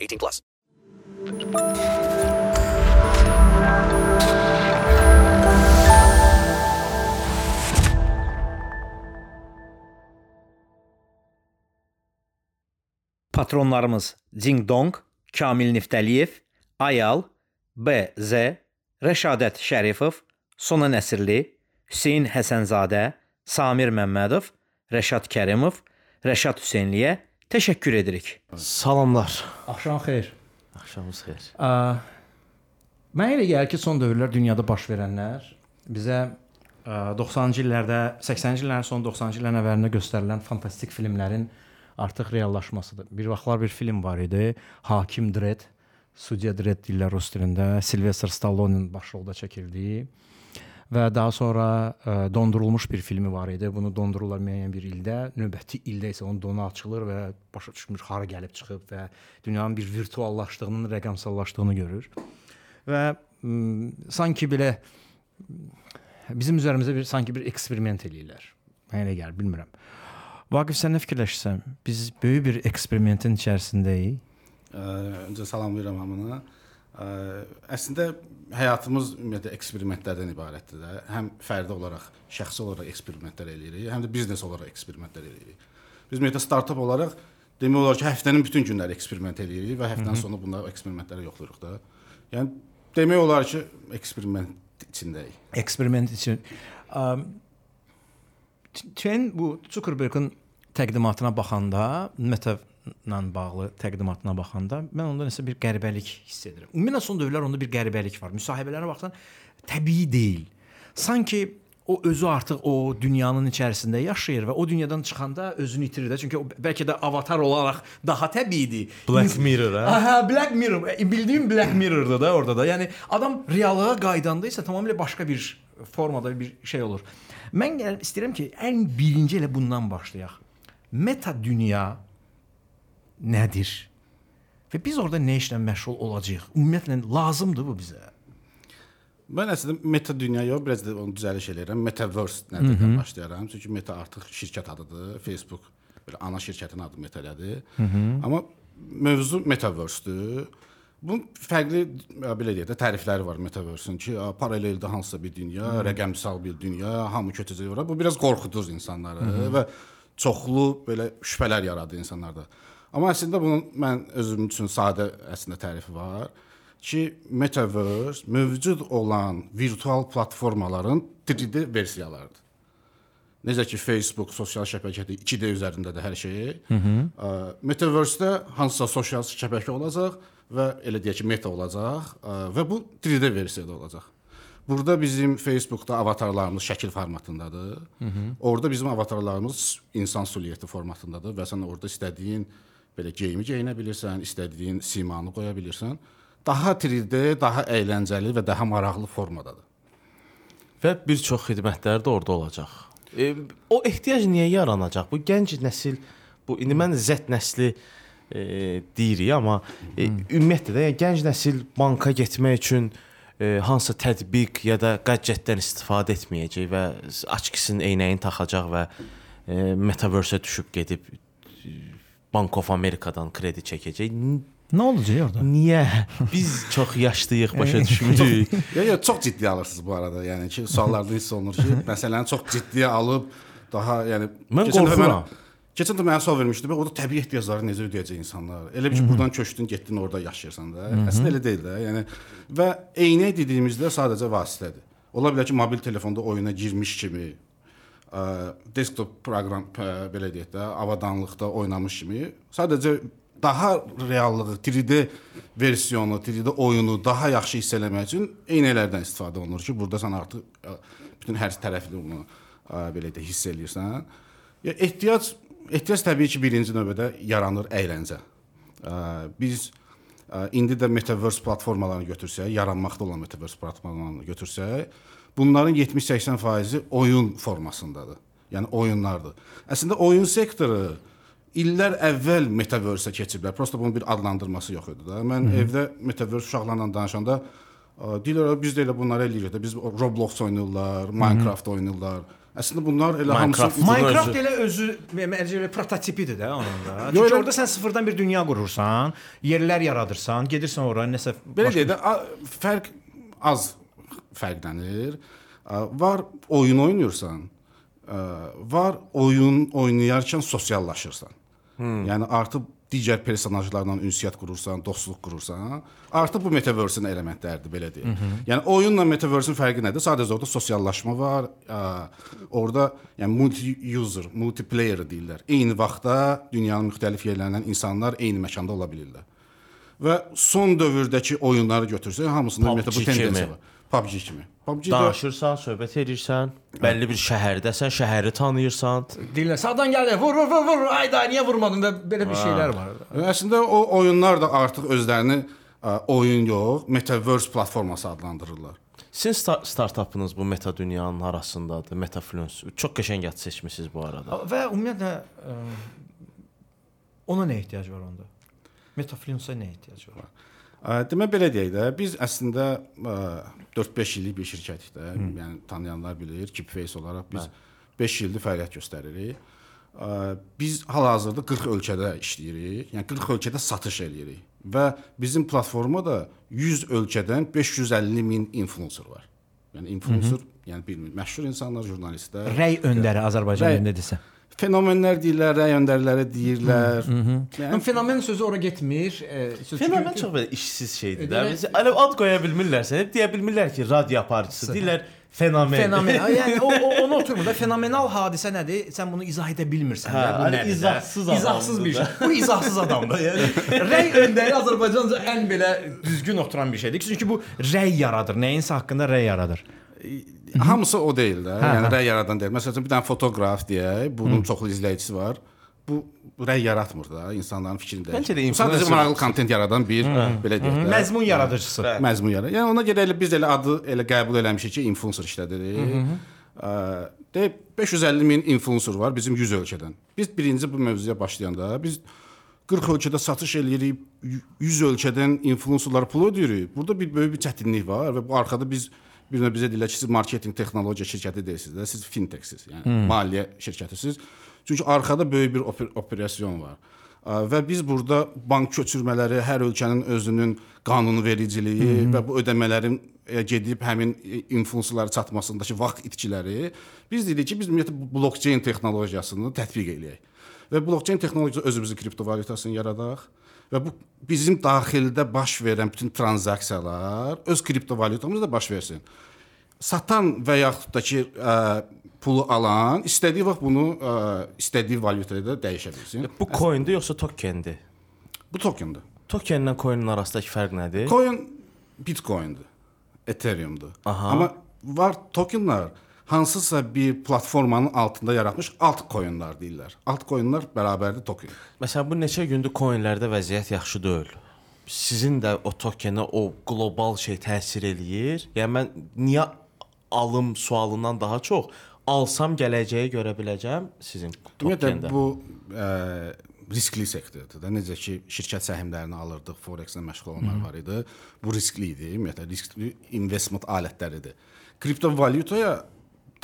18 plus. Patronlarımız Jing Dong, Kamil Niftəliyev, Ayal, BZ, Rəşadət Şərifov, Sona Nəsirli, Hüseyn Həsənzadə, Samir Məmmədov, Rəşad Kərimov, Rəşad Hüseynliyə təşəkkür edirik. Salamlar. Axşam xeyir. Axşamınız xeyir. Ə, Mənə elə gəlir ki, son dövrlər dünyada baş verənlər bizə ə, 90-cı illərdə, 80-ci illərin son 90-cı illərin əvvəlində göstərilən fantastik filmlərin artıq reallaşmasıdır. Bir vaxtlar bir film var idi, Hakim Dredd, Sudya Dredd deyirlər rus dilində, Sylvester Stallone-nin başrolda çəkildiyi və daha sonra ə, dondurulmuş bir filmi var idi. Bunu dondururlar müəyyən bir ildə. Növbəti ildə isə onun donu açılır və başa düşmür hara gəlib çıxıb və dünyanın bir virtuallaşdığının, rəqəmsallaşdığını görür. Və m, sanki belə bizim üzərimizdə bir sanki bir eksperiment eləyirlər. Mənə elə gəlir, bilmirəm. Vaqif sən nə fikirləşirsən? Biz böyük bir eksperimentin içərisindəyik. Ə, öncə salamlayıram hamını. Ə, əslində həyatımız ümumiyyətlə eksperimentlərdən ibarətdir də. Həm fərdi olaraq, şəxsi olaraq eksperimentlər eləyirik, həm də biznes olaraq eksperimentlər eləyirik. Biz ümumiyyətlə startap olaraq demək olar ki, həftənin bütün günləri eksperiment eləyirik və həftənin sonu bunlar eksperimentləri yoxlayırıq da. Yəni demək olar ki, eksperiment içindəyik. Eksperiment üçün um, Chen bu Zuckerberg'in təqdimatına baxanda, Meta-la bağlı təqdimatına baxanda mən onda nəsə bir qəribəlik hiss edirəm. Ümumiyyətlə son dövrlər onda bir qəribəlik var. Müsahibələrə baxsan təbii deyil. Sanki o özü artıq o dünyanın içərisində yaşayır və o dünyadan çıxanda özünü itirir də. Çünki o bəlkə də avatar olaraq daha təbiidir. Black Mirror, hə? Aha, Black Mirror. E, Bildiyim Black Mirror-dır da orada da. Yəni adam reallığa qaydanda isə tamamilə başqa bir formada bir şey olur. Mən istəyirəm ki, ən birinci elə bundan başlayaq. Meta dünya nədir? Və biz orada nə işlə məşğul olacağıq? Ümumiyyətlə lazımdır bu bizə. Mən əslində meta dünya yox, biraz da onu düzəliş eləyirəm. Metaverse nədirdən başlayaram. Çünki meta artıq şirkət adıdır. Facebook belə ana şirkətin adı metalədir. Amma mövzu metaverse-dür. Bunun fərqli belə deyək də tərifləri var metaverse-ün ki, paraleldə hansısa bir dünya, rəqəmsal bir dünya, hamı köçəcək ora. Bu biraz qorxudur insanları Hı -hı. və çoxlu belə şübhələr yaradır insanlarda. Amma əslində bunun mən özüm üçün sadə əslində tərifi var ki, metaverse mövcud olan virtual platformaların 3D versiyalarıdır. Necə ki Facebook sosial şəbəkədir, 2D üzərindədir hər şey. Hı -hı. Metaverse-də hansısa sosial şəbəkə olacaq və elə deyək ki, meta olacaq və bu 3D versiyada olacaq. Burada bizim Facebookda avatarlarımız şəkil formatındadır. Hı -hı. Orada bizim avatarlarımız insan silueti formatındadır və sən orada istədiyin belə geyimi geyinə bilirsən, istədiyin simanı qoya bilirsən. Daha 3D, daha əyləncəli və daha maraqlı formadadır. Və bir çox xidmətlər də orada olacaq. E, o ehtiyac niyə yaranacaq? Bu gənc nəsil, bu indi mən Z nəsli e, deyirik, amma e, ümumiyyətlə də yəni, gənc nəsil banka getmək üçün e, hansı tətbiq ya da gadgetdən istifadə etməyəcək və açkisinin eynəyini taxacaq və e, metaverse-ə düşüb gedib Bank of Americadan kredi çəkəcək. Nə olacaq orada? Niyə? Biz çox yaşlıyıq, başa düşmürük. Ya ya çox ciddi alırsınız bu arada. Yəni ki, suallarda hiss olunur ki, məsələni çox ciddiyə alıb daha yəni Mən dəfə qorxuram. Keçən də mənə sual vermişdi, bax orada təbii ehtiyacları necə ödəyəcək insanlar? Elə bir ki, buradan köçdün, getdin, orada yaşayırsan da. Əslində elə deyil də. Yəni və eynək dediyimizdə sadəcə vasitədir. Ola bilər ki, mobil telefonda oyuna girmiş kimi ə, desktop proqram ə, belə deyək də, avadanlıqda oynamış kimi sadəcə daha reallığı, 3D versiyonu, 3D oyunu daha yaxşı hiss eləmək üçün eynəklərdən istifadə olunur ki, burada sən artıq ə, bütün hər tərəfli bunu ə, belə də hiss eləyirsən. Ya ehtiyac ehtiyac təbii ki, birinci növbədə yaranır əyləncə. Ə, Biz ə, indi də metaverse platformalarını götürsək, yaranmaqda olan metaverse platformalarını götürsək, bunların 70-80% oyun formasındadır. Yəni oyunlardır. Əslində oyun sektoru illər əvvəl metaverse-ə keçiblər. Prosta bunun bir adlandırması yox idi da. Mən Hı -hı. evdə metaverse uşaqlarla danışanda deyirlər biz də elə bunları eləyirik də. Biz Roblox oynayırlar, Minecraft oynayırlar. Əslində bunlar elə hamısı Minecraft elə özü məncə elə prototipidir də onun da. Çünki elə- orada sən sıfırdan bir dünya qurursan, yerlər yaradırsan, gedirsən ora nəsə Belə deyək də a- fərq az fərqlənir. Var oyun oynayırsan, var oyun oynayarkən sosiallaşırsan. Hmm. Yəni artıq digər personajlarla ünsiyyət qurursan, dostluq qurursan, artıq bu metaverse-in elementləridir belə deyək. Yəni oyunla metaverse-in fərqi nədir? Sadəcə orada sosiallaşma var. Ə, orada yəni multi-user, multiplayer deyirlər. Eyni vaxtda dünyanın müxtəlif yerlərindən insanlar eyni məkanda ola bilirlər. Və son dövrdəki oyunları götürsək, hamısında ümumiyyətlə bu tendensiya var. PUBG kimi. PUBG Danışırsan, söhbət edirsən, bəlli bir şəhərdəsən, şəhəri tanıyırsan. deyirlər, sağdan gəlir, vur vur vur vur, ayda niyə vurmadın və belə bir şeylər var. əslində o oyunlar da artıq özlərini ə, oyun yox, metaverse platforması adlandırırlar. Sizin sta startapınız bu meta dünyanın arasındadır, Metafluence. Çox qəşəng ad seçmisiniz bu arada. Və ümumiyyətlə ə, ona nə ehtiyac var onda? Metafluence-a nə ehtiyac var? Ə, Demək belə deyək də, biz əslində ə, 4-5 illik bir şirkətik də, yəni tanıyanlar bilir, Keepface olaraq biz 5 ildir fəaliyyət göstəririk. Biz hal-hazırda 40 ölkədə işləyirik. Yəni 40 ölkədə satış eləyirik və bizim platformada 100 ölkədən 550 min influencer var. Yəni influencer, yəni bilmir, məşhur insanlar, jurnalistlər. Rəy öndəri Azərbaycan Rəy- dilində desə. Fenomenlər deyirlər, rəy öndərləri deyirlər. Yəni Yəni fenomen sözü ora getmir. E, söz Fenomen çox belə işsiz şeydir də. Biz elə ad qoya bilmirlərsə, hep deyə bilmirlər ki, radio aparıcısı. Deyirlər fenomen. Fenomen. Yəni o, o onu oturmur da. Fenomenal hadisə nədir? Sən bunu izah edə bilmirsən. Hə, bu nədir izahsız adamdır İzahsız bir da. şey. Bu izahsız adamdır. Yəni rəy öndəri Azərbaycanca ən belə düzgün oturan bir şeydir. Çünki bu rəy yaradır. Nəyinsə haqqında rəy yaradır. Hamısı o deyil də. Hə, yəni hə. rəy yaradan deyil. Məsələn, bir dənə fotoqraf deyək, bunun çoxlu izləyicisi var. Bu rəy yaratmır da, insanların fikrini dəyişir. Məncə də Sadəcə maraqlı kontent yaradan bir belə deyək də. Məzmun yaradıcısı. məzmun yaradır. Yəni ona görə elə biz elə adı elə qəbul eləmişik ki, influencer işlədirik. Ə, Deyək 550 min influencer var bizim 100 ölkədən. Biz birinci bu mövzuya başlayanda biz 40 ölkədə satış eləyirik, 100 ölkədən influencerlara pul ödəyirik. Burada bir böyük bir çətinlik var və bu arxada biz bir növ bizə deyirlər ki, siz marketinq texnologiya şirkəti deyilsiniz də, siz fintechsiz, yəni hmm. maliyyə şirkətisiniz. Çünki arxada böyük bir oper operasyon var. Və biz burada bank köçürmələri, hər ölkənin özünün qanunvericiliyi və bu ödəmələrin e, gedib həmin e, influencerlara çatmasındakı vaxt itkiləri biz dedik ki, biz ümumiyyətlə blockchain texnologiyasını tətbiq eləyək. Və blockchain texnologiyası özümüzün kriptovalyutasını yaradaq və bu bizim daxildə baş verən bütün tranzaksiyalar öz kriptovalyutamızda baş versin. Satan və yaxud da ki, ə, pulu alan istədiyi vaxt bunu ə, istədiyi valyutada da dəyişə bilsin. Bu coindir yoxsa tokendir? Bu tokendir. Tokenlə coinin arasındakı fərq nədir? Coin Bitcoin'dir. Ethereum'dur. Amma var tokenlar hansısa bir platformanın altında yaratmış altcoin'lar deyirlər. Altcoin'lar bərabərdir token. Məsələn, bu neçə gündür coinlərdə vəziyyət yaxşı deyil. Sizin də o tokenə o qlobal şey təsir eləyir. Yəni mən niyə alım sualından daha çox alsam gələcəyi görə biləcəm sizin Ümumiyyətlə tokenda. bu ə, riskli sektordur da. Necə ki şirkət səhmlərini alırdıq, forex-lə məşğul olanlar var idi. Bu riskli idi. Ümumiyyətlə riskli investment alətləridir. Kriptovalyutaya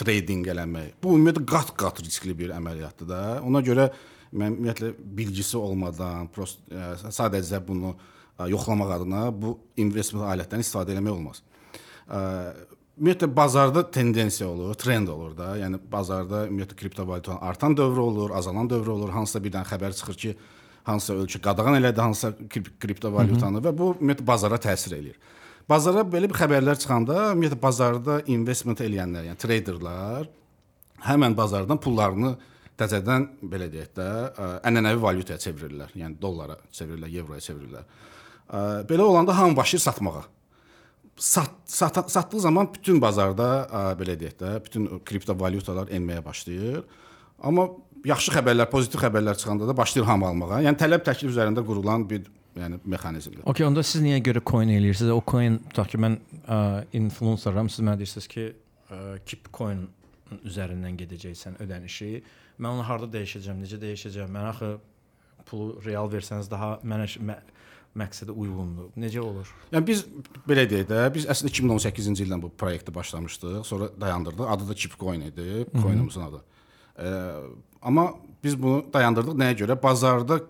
trading eləmək bu ümumiyyətlə qat-qat riskli bir əməliyyatdır da. Ona görə mən ümumiyyətlə bilgisi olmadan, prost ə, sadəcə bunu ə, yoxlamaq adına bu investment alətlərindən istifadə eləmək olmaz. Ə, ümumiyyətlə bazarda tendensiya olur, trend olur da. Yəni bazarda ümumiyyətlə kriptovalyutanın artan dövrü olur, azalan dövrü olur. Hansısa birdən xəbər çıxır ki, hansısa ölkə qadağan elədi hansısa krip kriptovalyutanı və bu ümumiyyətlə bazara təsir eləyir. Bazara belə bir xəbərlər çıxanda ümumiyyətlə bazarda investment eləyənlər, yəni traderlar həmin bazardan pullarını təzədən belə deyək də, ənənəvi valyutaya çevirirlər. Yəni dollara çevirirlər, avroya çevirirlər. Belə olanda hamı başlayır satmağa. Sat, sat satdığı zaman bütün bazarda belə deyək də, bütün kriptovalyutalar enməyə başlayır. Amma yaxşı xəbərlər, pozitiv xəbərlər çıxanda da başlayır hamı almağa. Yəni tələb təklif üzərində qurulan bir yəni mexanizmdir. Okay, onda siz niyə görə coin eləyirsiniz? O coin tutaq ki, mən ə, influenceram, siz mənə deyirsiniz ki, ə, keep coin üzərindən gedəcəksən ödənişi. Mən onu harda dəyişəcəm, necə dəyişəcəm? Mən axı pulu real versəniz daha mənə mə, məqsədə uyğundur. Necə olur? Yəni biz belə deyək də, biz əslində 2018-ci ildən bu proyekti başlamışdıq, sonra dayandırdıq. Adı da Chipcoin idi, coinimizin adı. Ə, amma biz bunu dayandırdıq nəyə görə? Bazarda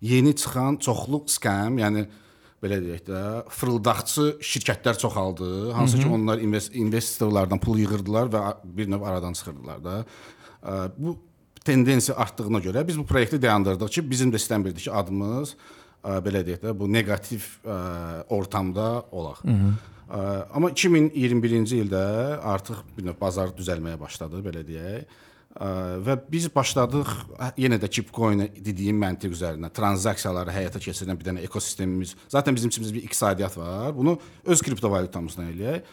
yeni çıxan çoxlu skam, yəni belə deyək də, fırıldaqçı şirkətlər çoxaldı. Hansı ki onlar invest investorlardan pul yığırdılar və bir növ aradan çıxırdılar da. Bu tendensiya artdığına görə biz bu proyekti dayandırdıq ki, bizim də istəmirdik ki, adımız belə deyək də, bu neqativ ortamda olaq. Hı -hı. Ə, amma 2021-ci ildə artıq bir növ bazar düzəlməyə başladı, belə deyək. Və biz başladıq hə, yenə də Chipcoin dediyim məntiq üzərindən tranzaksiyaları həyata keçirən bir dənə ekosistemimiz. Zaten bizim içimizdə bir iqtisadiyyat var. Bunu öz kriptovalyutamızla eləyək.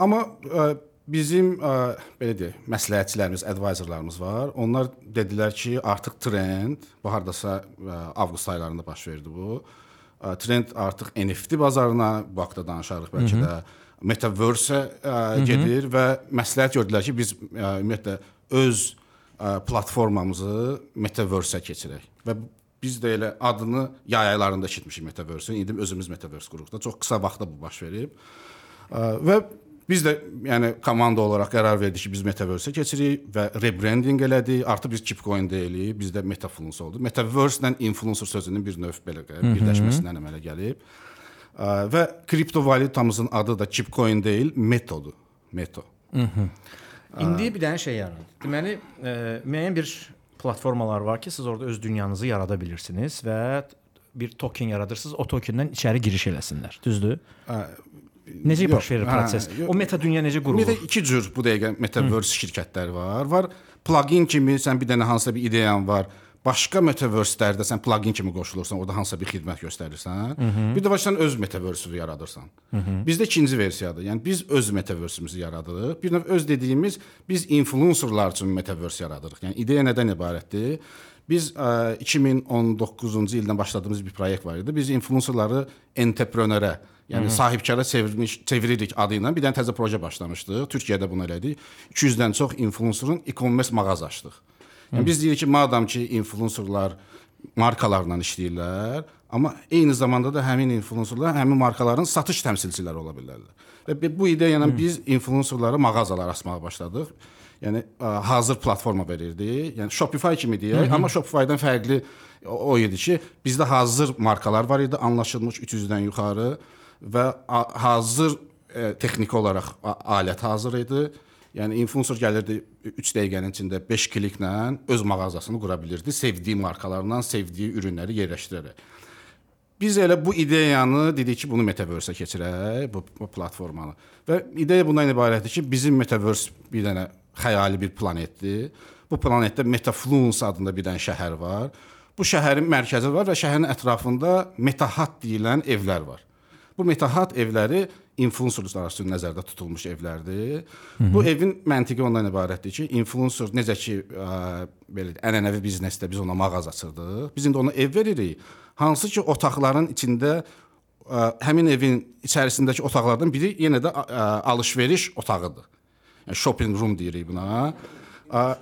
Amma ə, bizim ə, belə deyək, məsləhətçilərimiz, advisorlarımız var. Onlar dedilər ki, artıq trend bu hardasa ə, avqust aylarında baş verdi bu. Trend artıq NFT bazarına bu haqqda danışarıq bəlkə də metaverse ə, gedir və məsləhət gördülər ki, biz ə, ümumiyyətlə öz ə, platformamızı metaverse-ə keçirək. Və biz də elə adını yay aylarında eşitmişik metaverse-in. İndi özümüz metaverse qururuq da. Çox qısa vaxtda bu baş verib. Ə, Və biz də yəni komanda olaraq qərar verdik ki, biz metaverse-ə keçirik və rebranding elədik. Artıq biz Chipcoin deyilik, bizdə Metafluence oldu. Metaverse ilə influencer sözünün bir növ belə birləşməsindən əmələ gəlib. Ə, Və kriptovalyutamızın adı da Chipcoin deyil, Metodur. Meto. İndi bir dənə şey yarandı. Deməli, ə, müəyyən bir platformalar var ki, siz orada öz dünyanızı yarada bilirsiniz və bir token yaradırsınız, o tokendən içəri giriş eləsinlər. Düzdür? Necə yox, baş verir hə, proses? yox. O meta dünya necə qurulur? Ümumiyyətlə iki cür bu dəqiqə metaverse şirkətləri var. Var plugin kimi sən bir dənə hansısa bir ideyan var. Başqa metaverse-lərdə sən plugin kimi qoşulursan, orada hansısa bir xidmət göstərirsən. Bir də var sən öz metaverse-ünü yaradırsan. Bizdə ikinci versiyadır. Yəni biz öz metaverse-imizi yaradırıq. Bir növ öz dediyimiz biz influencerlar üçün metaverse yaradırıq. Yəni ideya nədən ibarətdir? Biz ə, 2019-cu ildən başladığımız bir proyekt var idi. Biz influencerları entrepreneurə, yəni sahibkara çevirmiş çeviririk adı ilə bir dənə təzə proje başlamışdıq. Türkiyədə bunu elədik. 200-dən çox influencerın e-commerce mağaza açdıq. Yəni biz deyirik ki, madam ki, influencerlar markalarla işləyirlər, amma eyni zamanda da həmin influencerlar həmin markaların satış təmsilçiləri ola bilərlər. Və bu ideya ilə biz influencerlara mağazalar açmağa başladıq. Yəni hazır platforma verirdi. Yəni Shopify kimi deyək, amma Shopify-dan fərqli o, idi ki, bizdə hazır markalar var idi, anlaşılmış 300-dən yuxarı və hazır texniki olaraq alət hazır idi. Yəni influencer gəlirdi 3 dəqiqənin içində 5 kliklə öz mağazasını qura bilirdi, sevdiyi markalarla, sevdiyi ürünləri yerləşdirərək. Biz elə bu ideyanı dedik ki, bunu metaverse-ə keçirək, bu, bu platformanı. Və ideya bundan ibarətdir ki, bizim metaverse bir dənə xəyali bir planetdir. Bu planetdə Metafluence adında bir dənə şəhər var. Bu şəhərin mərkəzi var və şəhərin ətrafında Metahat deyilən evlər var. Bu Metahat evləri influencerlar arasında nəzərdə tutulmuş evlərdir. Hı -hı. Bu evin məntiqi ondan ibarətdir ki, influencer necə ki, ə, belə ənənəvi biznesdə biz ona mağaza açırdıq. Biz indi ona ev veririk. Hansı ki, otaqların içində ə, həmin evin içərisindəki otaqlardan biri yenə də ə, alış-veriş otağıdır. Yəni shopping room deyirik buna. Ə,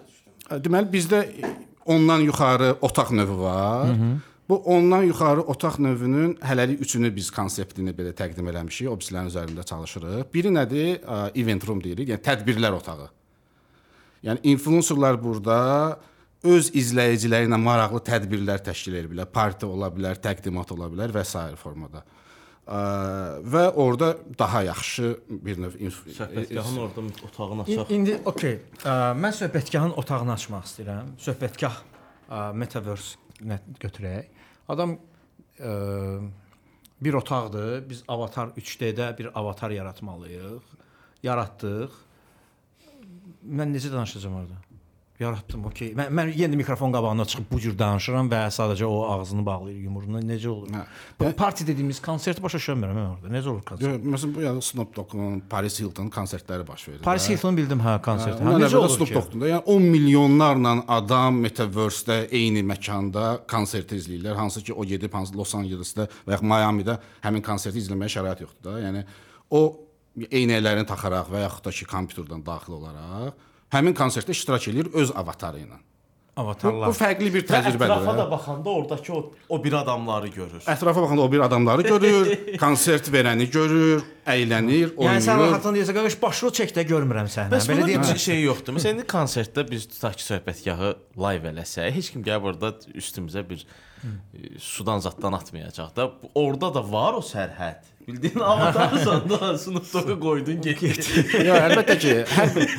deməli bizdə ondan yuxarı otaq növü var. Hı -hı. Bu ondan yuxarı otaq növünün hələlik üçünü biz konseptini belə təqdim eləmişik, o bizlərin üzərində çalışırıq. Biri nədir? Event room deyirik, yəni tədbirlər otağı. Yəni influencerlar burada öz izləyiciləri ilə maraqlı tədbirlər təşkil edə bilər, parti ola bilər, təqdimat ola bilər və s. formada. Ə, və orada daha yaxşı bir növ Söhbətgahın orada otağını açaq. İndi okey. Mən söhbətgahın otağını açmaq istəyirəm. Söhbətgah ə, metaverse götürək. Adam ə, bir otaqdır. Biz Avatar 3D-də bir avatar yaratmalıyıq. Yaratdıq. Mən necə danışacağam orada? Yaratdım, okey. Mən, mən yenə mikrofon qabağına çıxıb bu cür danışıram və sadəcə o ağzını bağlayır yumruğuna. Necə olur? Hə. Bu parti dediyimiz konserti başa düşmürəm mən orada. Necə olur konsert? Yox, Məsələn bu yəni Snoop Dogg-un, Paris Hilton konsertləri baş verir. Paris də. Hilton bildim hə konserti. Hə, Hə, necə olur Snoop? Dogg-un da, yəni 10 milyonlarla adam metaverse-də eyni məkanda konsert izləyirlər. Hansı ki o gedib hansı Los Angelesdə və ya Miami-də həmin konserti izləməyə şərait yoxdur da. Yəni o eynəklərini taxaraq və yaxud da ki kompüterdən daxil olaraq həmin konsertdə iştirak edir öz avatarı ilə. Bu, Avatarlar. bu fərqli bir təcrübədir. ətrafa da baxanda oradakı o, o bir adamları görür. Ətrafa baxanda o bir adamları görür, konsert verəni görür, əylənir, oynayır. Yəni sən rahatın deyirsən, qardaş başrol çək də görmürəm səni. Bəs Belə deyim. bir şey yoxdur. Məsələn, indi konsertdə biz tutaq ki, söhbətgahı live eləsək, heç kim gəlib orada üstümüzə bir sudan zaddan atmayacaq da. Orada da var o sərhəd. Bildiyin avatarsan da Dogg qoydun getdi. Yox, əlbəttə ki, hər bir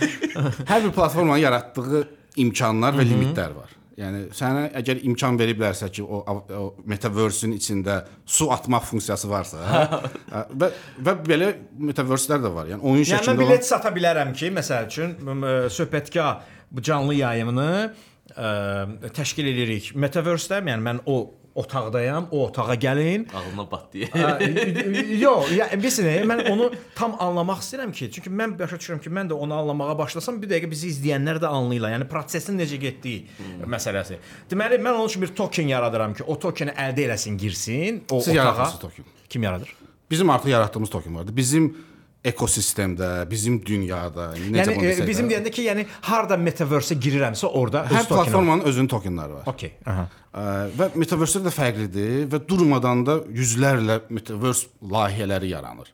hər bir platformanın yaratdığı imkanlar və limitlər var. Yəni sənə əgər imkan veriblərsə ki, o, o metaverse-ün içində su atmaq funksiyası varsa, hə, və və belə metaverse-lər də var. Yəni oyun Yəni mən şəklində bilet olan sata bilərəm ki, məsəl üçün söhbətgah bu canlı yayımını ə, təşkil edirik. Metaverse-də, yəni mən o otaqdayam, o otağa gəlin. Ağlına bat deyə. Hə, Yox, ya bilirsən, mən onu tam anlamaq istəyirəm ki, çünki mən başa düşürəm ki, mən də onu anlamağa başlasam bir dəqiqə bizi izləyənlər də anlayırlar. Yəni prosesin necə getdiyi məsələsi. Deməli, mən onun üçün bir token yaradıram ki, o tokeni əldə eləsin, girsin o Siz otağa. yaradırsınız token. Kim yaradır? bizim artıq yaratdığımız token vardı. Bizim ekosistemdə, bizim dünyada, necə Yəni bunu bizim də, deyəndə ki, yəni harda metaverse-ə girirəmsə orada hər öz tokeni var. platformanın özünün tokenləri var. Okay. Aha. Və metaverse də fərqlidir və durmadan da yüzlərlə metaverse layihələri yaranır.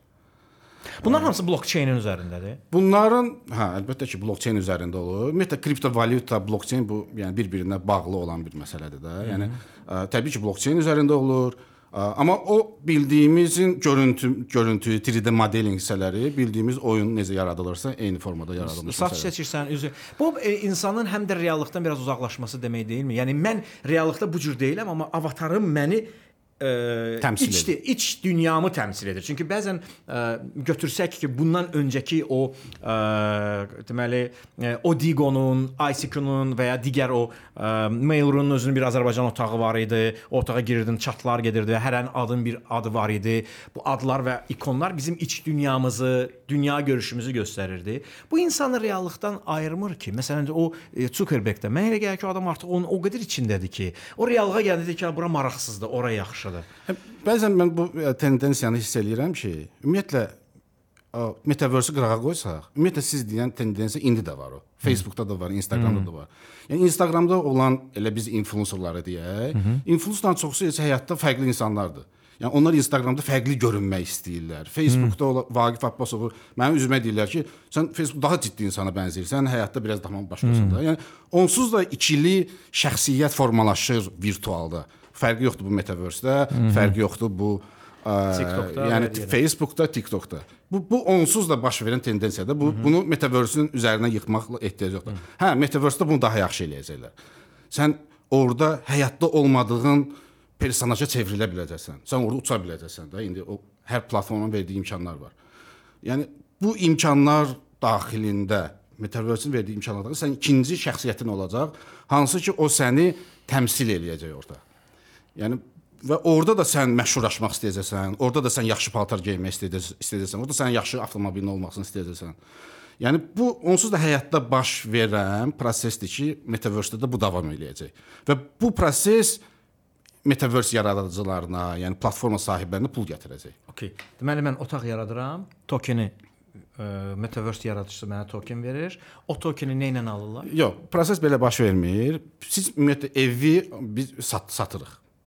Bunlar hamısı blockchain-in üzərindədir. Bunların hə əlbəttə ki, blockchain üzərində olur. Ümumiyyətlə kriptovalyuta, blockchain bu yəni bir-birinə bağlı olan bir məsələdir də. Yəni ə, təbii ki, blockchain üzərində olur. Ə, amma o bildiyimizin görüntü görüntü 3D modeling hissələri, bildiyimiz oyun necə yaradılırsa eyni formada yaradılmış. Saç seçirsən, üzü. Bu e, insanın həm də reallıqdan biraz uzaqlaşması demək deyilmi? Yəni mən reallıqda bu cür deyiləm, amma avatarım məni ə, Təmsil iç, iç dünyamı təmsil edir. Çünki bəzən ə, götürsək ki, bundan öncəki o ə, deməli Odigonun, ICQ-nun və ya digər o ə, Mail.ru-nun özünün bir Azərbaycan otağı var idi. O otağa girirdin, chatlar gedirdi və hər an adın bir adı var idi. Bu adlar və ikonlar bizim iç dünyamızı, dünya görüşümüzü göstərirdi. Bu insanı reallıqdan ayırmır ki. Məsələn o e, Zuckerberg-də mənə elə gəlir ki, adam artıq onun o qədər içindədir ki, o reallığa gəldi dedi ki, bura maraqsızdır, ora yaxşıdır. Hə, Bəzən mən bu ə, tendensiyanı hiss eləyirəm ki, ümumiyyətlə ə, metaverse-i qırağa qoysaq, ümumiyyətlə siz deyən tendensiya indi də var o. Facebookda da var, Instagramda da var. Yəni Instagramda olan elə biz influencerları deyək, influencerların çoxusu heç həyatda fərqli insanlardır. Yəni onlar Instagramda fərqli görünmək istəyirlər. Facebookda ola, Vaqif Abbasov mənim üzümə deyirlər ki, sən Facebook daha ciddi insana bənzəyirsən, həyatda biraz daha başqasın da. Yəni onsuz da ikili şəxsiyyət formalaşır virtualda. Fərqi yoxdur bu metaverse-də, fərqi yoxdur bu ə, TikTokda yəni. Facebookda, TikTokda. Bu bu onsuz da baş verən tendensiyadır. Bu bunu metaverse-ün üzərinə yıxmaqla ehtiyac yoxdur. Hə, metaverse-də bunu daha yaxşı eləyəcəklər. Sən orada həyatda olmadığın personaja çevrilə biləcəksən. Sən orada uça biləcəksən də. İndi o hər platformanın verdiyi imkanlar var. Yəni bu imkanlar daxilində metaverse-in verdiyi imkanlarda sən ikinci şəxsiyyətin olacaq, hansı ki o səni təmsil eləyəcək orada. Yəni və orada da sən məşhurlaşmaq istəyəcəksən, orada da sən yaxşı paltar geyinmək istəyəcəksən, orada sənin yaxşı avtomobilin olmasını istəyəcəksən. Yəni bu onsuz da həyatda baş verən prosesdir ki, metaverse-də də bu davam eləyəcək. Və bu proses metaverse yaradıcılarına, yəni platforma sahiblərinə pul gətirəcək. Okay. Deməli mən otaq yaradıram, tokeni ə, metaverse yaradıcısı mənə token verir. O tokeni nə ilə alırlar? Yox, proses belə baş vermir. Siz ümumiyyətlə evi biz sat satırıq.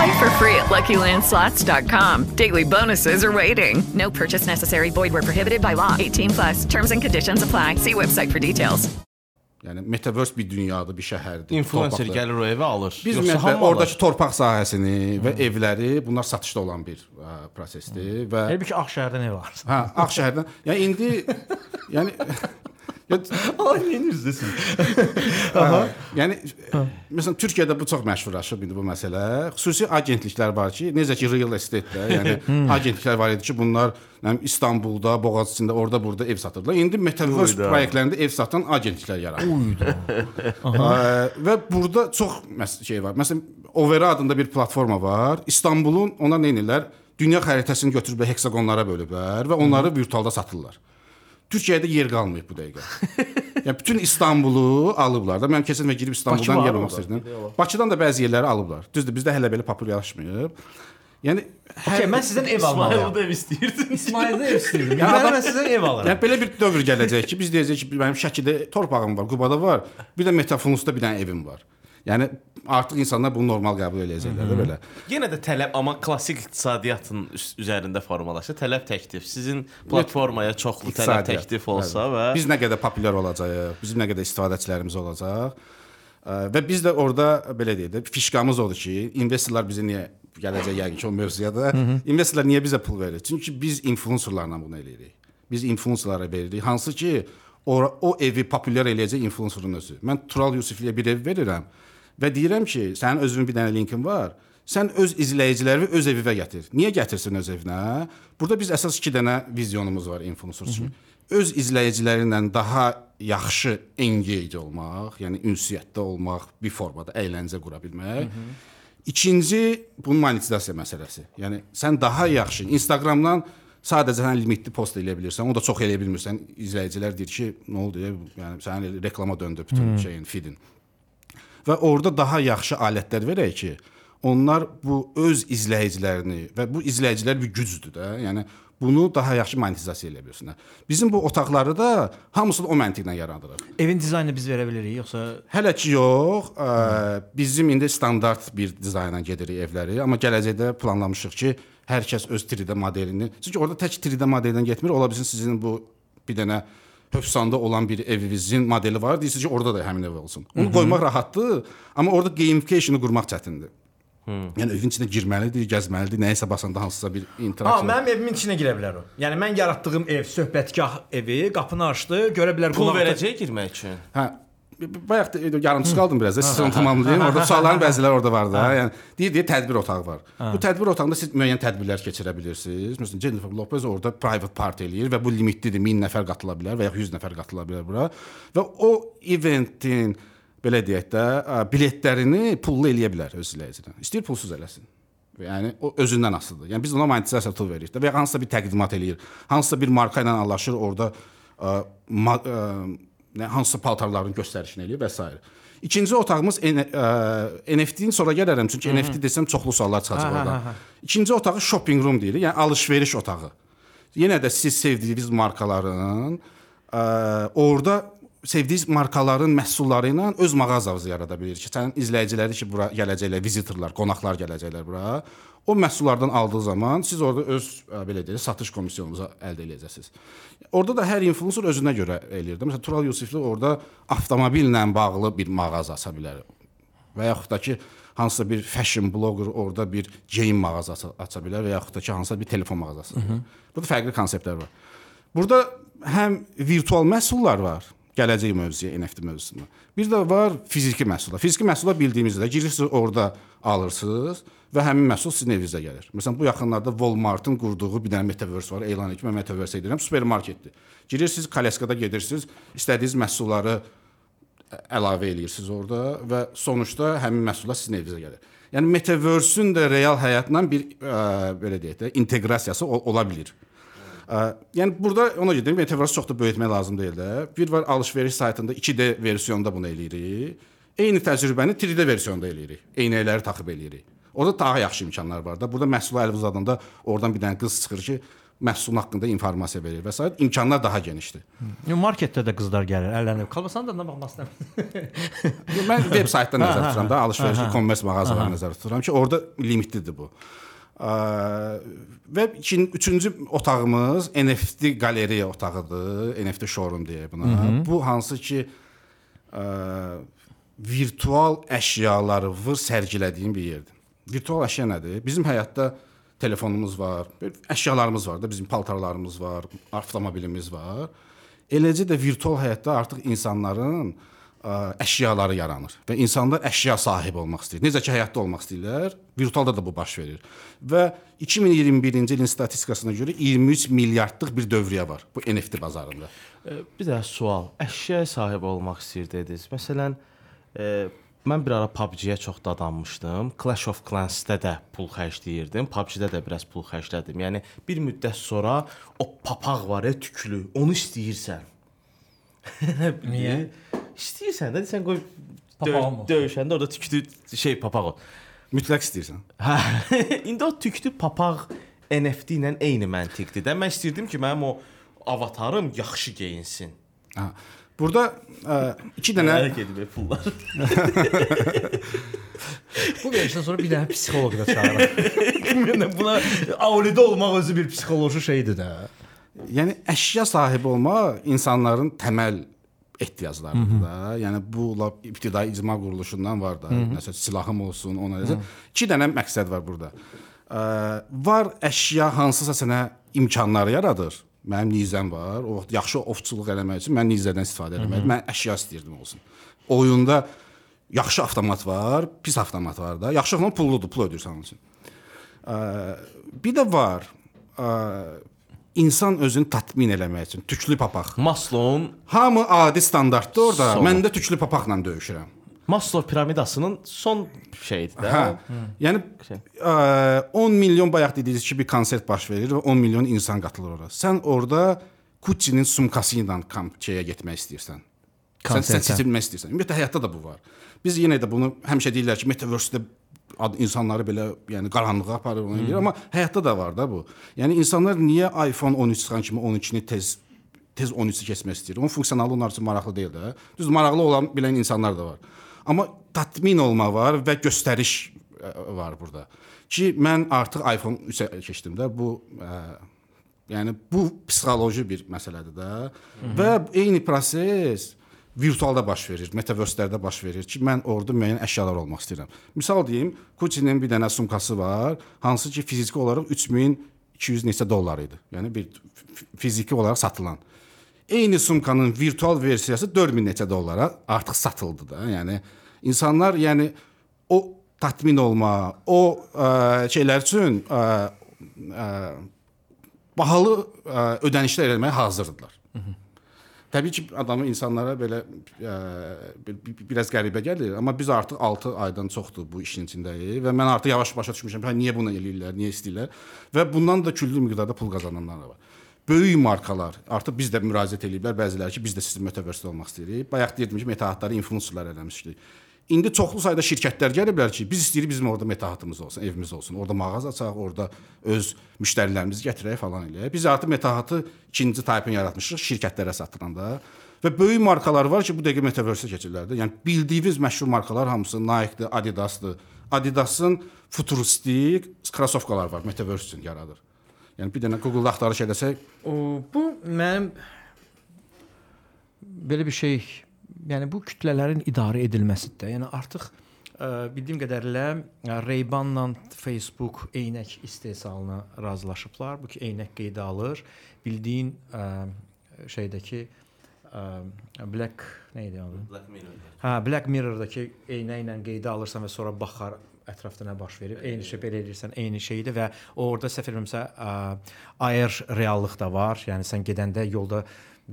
Play for free at LuckyLandSlots.com. Daily bonuses are waiting. No purchase necessary. Void where prohibited by law. 18 plus. Terms and conditions apply. See website for details. Yəni metaverse bir dünyadır, bir şəhərdir. Influencer torpaqda. gəlir o evə alır. Biz ümumiyyətlə hamı oradakı torpaq sahəsini və evləri bunlar satışda olan bir ə, prosesdir və Halbuki Ağşəhərdə nə var? Hə, Ağşəhərdən. Yəni indi yəni Ay, niyə üzdəsin? Aha. Yəni məsələn Türkiyədə bu çox məşhurlaşıb indi bu məsələ. Xüsusi agentliklər var ki, necə ki real estate-də, yəni Hmm. agentliklər var idi ki, bunlar nə bilim İstanbulda, Boğaziçi'ndə, orada burada ev satırlar. İndi metaverse Uyda. proyektlərində ev satan agentliklər yaranır. Və burada çox şey var. Məsələn, Overa adında bir platforma var. İstanbulun onlar nə edirlər? Dünya xəritəsini götürüb heksagonlara bölüblər və onları virtualda satırlar. Türkiyədə yer qalmayıb bu dəqiqə. yəni bütün İstanbulu alıblar da. Mən keçən və girib İstanbuldan yer almaq istəyirdim. Bakıdan da bəzi yerləri alıblar. Düzdür, bizdə hələ belə populyarlaşmayıb. Yəni Okay, mən sizdən ev almalıyam. ev istəyirdim. İsmaildə ev istəyirdim. Yəni mən sizdən ev alıram. Yəni belə bir dövr gələcək ki, biz deyəcəyik ki, mənim Şəkidə torpağım var, Qubada var, bir də Metafunusda bir dənə evim var. Yəni artıq insanlar bunu normal qəbul edəcəklər də belə. Yenə də tələb amma klassik iqtisadiyyatın üzərində formalaşır. Tələb təklif. Sizin platformaya çoxlu tələb təklif olsa və biz nə qədər populyar olacağıq, bizim nə qədər istifadəçilərimiz olacaq. Və biz də orada belə deyək də fişkamız odur ki, investorlar bizə niyə gələcək yəqin ki o mövzuya da. investorlar niyə bizə pul verir? Çünki biz influencerlarla bunu eləyirik. Biz influencerlara veririk. Hansı ki o, o evi populyar eləyəcək influencerın özü. Mən Tural Yusifliyə bir ev verirəm və deyirəm ki, sənin özünün bir dənə linkin var. Sən öz izləyiciləri öz evinə gətir. Niyə gətirsin öz evinə? Burada biz əsas 2 dənə vizyonumuz var influencer üçün. Öz izləyiciləri ilə daha yaxşı engage olmaq, yəni ünsiyyətdə olmaq, bir formada əyləncə qura bilmək. İkinci bunun monetizasiya məsələsi. Yəni sən daha yaxşı Instagramdan sadəcə sən limitli post eləyə bilirsən. O da çox eləyə bilmirsən. İzləyicilər deyir ki, nə oldu? Yəni sənin reklama döndü bütün Mhm. şeyin, feedin. Və orada daha yaxşı alətlər verək ki, onlar bu öz izləyicilərini və bu izləyicilər bir gücdür də. Yəni bunu daha yaxşı monetizasiya edə bilsinlər. Bizim bu otaqları da hamısını o məntiqlə yaradırıq. Evin dizaynını biz verə bilərik yoxsa Hələ ki yox. Ə, bizim indi standart bir dizaynla gedirik evləri, amma gələcəkdə planlamışıq ki, hər kəs öz 3D modelini. Çünki orada tək 3D modeldən getmir. Ola bilsin sizin bu bir dənə Höfsanda olan bir evinizin modeli var. Deyirsiniz ki, orada da həmin ev olsun. Onu Mhm. qoymaq rahatdır, amma orada gamification-ı qurmaq çətindir. Yəni evin içində girməlidir, gəzməlidir, nəyisə basanda hansısa bir Ha, interaksiya. mənim evimin içinə girə bilər o. Yəni mən yaratdığım ev, söhbətgah evi, qapını açdı, görə bilər pul qonaq- verəcək girmək üçün. Hə bayaq da yarımçıq qaldım biraz da siz onu tamamlayın. Orada sualların bəziləri orada var da. Yəni deyir deyir tədbir otağı var. Bu tədbir otağında siz müəyyən tədbirlər keçirə bilirsiniz. Məsələn Jennifer Lopez orada private party eləyir və bu limitlidir. 1000 nəfər qatıla bilər və ya 100 nəfər qatıla bilər bura. Və o eventin belə deyək də biletlərini pullu eləyə bilər öz izləyicidən. İstəyir pulsuz eləsin. Yəni o özündən asılıdır. Yəni biz ona monetizasiya tool veririk də və ya hansısa bir təqdimat eləyir. Hansısa bir marka ilə anlaşır, orada ə, ma, ə, nə hansısa paltarların göstərişini eləyir və s. İkinci otağımız NFT-nin sonra gələrəm çünki Hı -hı. NFT desəm çoxlu suallar çıxacaq orada. İkinci otağı shopping room deyirik, yəni alış-veriş otağı. Yenə də siz sevdiyiniz markaların ə, orada sevdiyiniz markaların məhsulları ilə öz mağazanızı yarada bilirsiniz. Sənin izləyiciləri ki, bura gələcəklər, vizitorlar, qonaqlar gələcəklər bura. O məhsullardan aldığı zaman siz orada öz ə, belə deyək, satış komissionunuzu əldə edəcəksiniz. Orada da hər influencer özünə görə eləyir. Məsələn, Tural Yusifli orada avtomobillə bağlı bir mağaza aça bilər. Və yaxud da ki, hansısa bir fashion blogger orada bir geyim mağazası aça bilər və yaxud da ki, hansısa bir telefon mağazası. Mhm. Burada fərqli konseptlər var. Burada həm virtual məhsullar var, Gələcək mövzuya NFT mövzusuna. Bir də var fiziki məhsullar. Fiziki məhsullar bildiyimizdə girirsiniz orada alırsınız və həmin məhsul sizin evinizə gəlir. Məsələn, bu yaxınlarda Walmart-ın qurduğu bir dənə metaverse var. Elan etmə metaverse edirəm. Supermarketdir. Girirsiniz, Kaleskada gedirsiniz, istədiyiniz məhsulları əlavə eləyirsiniz orada və sonuçda həmin məhsullar sizin evinizə gəlir. Yəni metaverse-ün də real həyatla bir ə, belə deyək də inteqrasiyası ol ola bilər. Yəni burada ona görə deyim, metaverse çox da böyütmək lazım deyil də. Bir var alış-veriş saytında 2D versiyonda bunu eləyirik. Eyni təcrübəni 3D versiyonda eləyirik. Eynəkləri taxıb eləyirik. Orada daha yaxşı imkanlar var da. Burada məhsulu əl uzadanda oradan bir dənə qız çıxır ki, məhsulun haqqında informasiya verir və s. imkanlar daha genişdir. Yəni marketdə də qızlar gəlir, əllərinə. Kalbasan da istəmirəm. Mən veb saytdan nəzərdə Hə, tuturam da, alış-veriş, e-commerce mağazalarını Aha. nəzərdə tuturam ki, orada limitlidir bu. Və ikin, üçüncü otağımız NFT qaleriya otağıdır. NFT showroom deyək buna. Hı hı. Bu hansı ki ə, virtual əşyaları vır sərgilədiyim bir yerdir. Virtual əşya nədir? Bizim həyatda telefonumuz var, əşyalarımız var da, bizim paltarlarımız var, avtomobilimiz var. Eləcə də virtual həyatda artıq insanların ə, əşyaları yaranır və insanlar əşya sahibi olmaq istəyir. Necə ki həyatda olmaq istəyirlər, virtualda da bu baş verir. Və 2021-ci ilin statistikasına görə 23 milyardlıq bir dövriyyə var bu NFT bazarında. Bir də sual. Əşyaya sahib olmaq istəyir dediniz. Məsələn, e, mən bir ara PUBG-yə çox dadanmışdım. Clash of Clans-də də pul xərcləyirdim. PUBG-də də biraz pul xərclədim. Yəni bir müddət sonra o papaq var ya tüklü, onu istəyirsən. Niyə? İstəyirsən də sən qoy Papağım dö olsun. döyüşəndə orada tüklü şey papaq ol. Mütləq istəyirsən. Hə. İndi o tüklü papaq NFT ilə eyni məntiqdir də. Mən istəyirdim ki, mənim o avatarım yaxşı geyinsin. Ha. Burada ə, iki dənə gedib pullar. Bu verilişdən sonra bir dənə psixoloq da çağıraq. Mən buna avlidə olmaq özü bir psixoloji şeydir də. Yəni əşya sahibi olmaq insanların təməl ehtiyaclarıdır da. Yəni bu lap ibtidai icma quruluşundan var da. Məsələn, silahım olsun, ona necə. İki dənə məqsəd var burada. Ə, var əşya hansısa sənə imkanları yaradır. Mənim nizəm var. O yaxşı ovçuluq eləmək üçün mən nizədən istifadə etmək. Mhm. Mən əşya istəyirdim olsun. Oyunda yaxşı avtomat var, pis avtomat var da. Yaxşı avtomat pulludur, pul ödəyirsən onun üçün. Ə, bir də var. Ə, insan özünü tatmin eləmək üçün tüklü papaq. Maslow'un hamı adi standartdır orada. Sonu. Mən də tüklü papaqla döyüşürəm. Maslow piramidasının son şeyidir də. Hə. Yəni ə, 10 milyon bayaq dediyiniz kimi bir konsert baş verir və 10 milyon insan qatılır ora. Sən orada Gucci-nin sumkası ilə kampçaya getmək istəyirsən. Sən, sən Konsertə. seçilmək istəyirsən. Ümumiyyətlə həyatda da bu var. Biz yenə də bunu həmişə deyirlər ki, metaverse-də insanları belə yəni qaranlığa aparır ona görə, amma həyatda da var da bu. Yəni insanlar niyə iPhone 13 çıxan kimi 12-ni tez tez 13-ü keçmək istəyir? Onun funksiyonalı onlar üçün maraqlı deyil də. Düz maraqlı olan bilən insanlar da var. Amma tatmin olma var və göstəriş var burada. Ki mən artıq iPhone 3-ə keçdim də. Bu ə, yəni bu psixoloji bir məsələdir də. Və eyni proses virtualda baş verir, metaverse-lərdə baş verir ki, mən orada müəyyən əşyalar olmaq istəyirəm. Misal deyim, Gucci-nin bir dənə sumkası var, hansı ki fiziki olaraq 3200 neçə dollar idi. Yəni bir fiziki olaraq satılan. Eyni sumkanın virtual versiyası 4000 neçə dollara artıq satıldı da. Yəni insanlar yəni o tatmin olma, o ə, şeylər üçün ə, ə, bahalı ə, ödənişlər etməyə hazırdılar. Təbii ki, adamı insanlara belə ə, bir, biraz qəribə gəlir, amma biz artıq 6 aydan çoxdur bu işin içindəyik və mən artıq yavaş başa düşmüşəm, hə niyə bunu eləyirlər, niyə istəyirlər və bundan da küllü miqdarda pul qazananlar var. Böyük markalar artıq biz də müraciət eləyiblər, bəziləri ki, biz də sizin metaverse olmaq istəyirik. Bayaq deyirdim ki, metahatları influencerlar eləmişdik. İndi çoxlu sayda şirkətlər gəliblər ki, biz istəyirik bizim orada metahatımız olsun, evimiz olsun, orada mağaza açaq, orada öz müştərilərimizi gətirək falan eləyək. Biz artıq metahatı ikinci taypını yaratmışıq şirkətlərə satılanda. Və böyük markalar var ki, bu dəqiqə metaverse keçirlər də. Yəni bildiyiniz məşhur markalar hamısı Nike-dir, Adidas-dır. Adidas-ın futuristik krossovkalar var, metaverse üçün yaradır. Yəni bir dənə Google-da axtarış eləsək, O, bu mənim belə bir şey, yəni bu kütlələrin idarə edilməsidir də. Yəni artıq ə, bildiyim qədərilə ə, Ray-Ban-la Facebook eynək istehsalına razılaşıblar. Bu ki eynək qeydə alır. Bildiyin ə, şeydəki ə, ə, Black nə idi adı? Black Mirror. Hə, Black Mirror-dakı eynə ilə qeydə alırsan və sonra baxar ətrafda nə baş verib. Eyni şey belə edirsən, eyni şeydir və orada səhv etmirəmsə, ə, AR reallıq da var. Yəni sən gedəndə yolda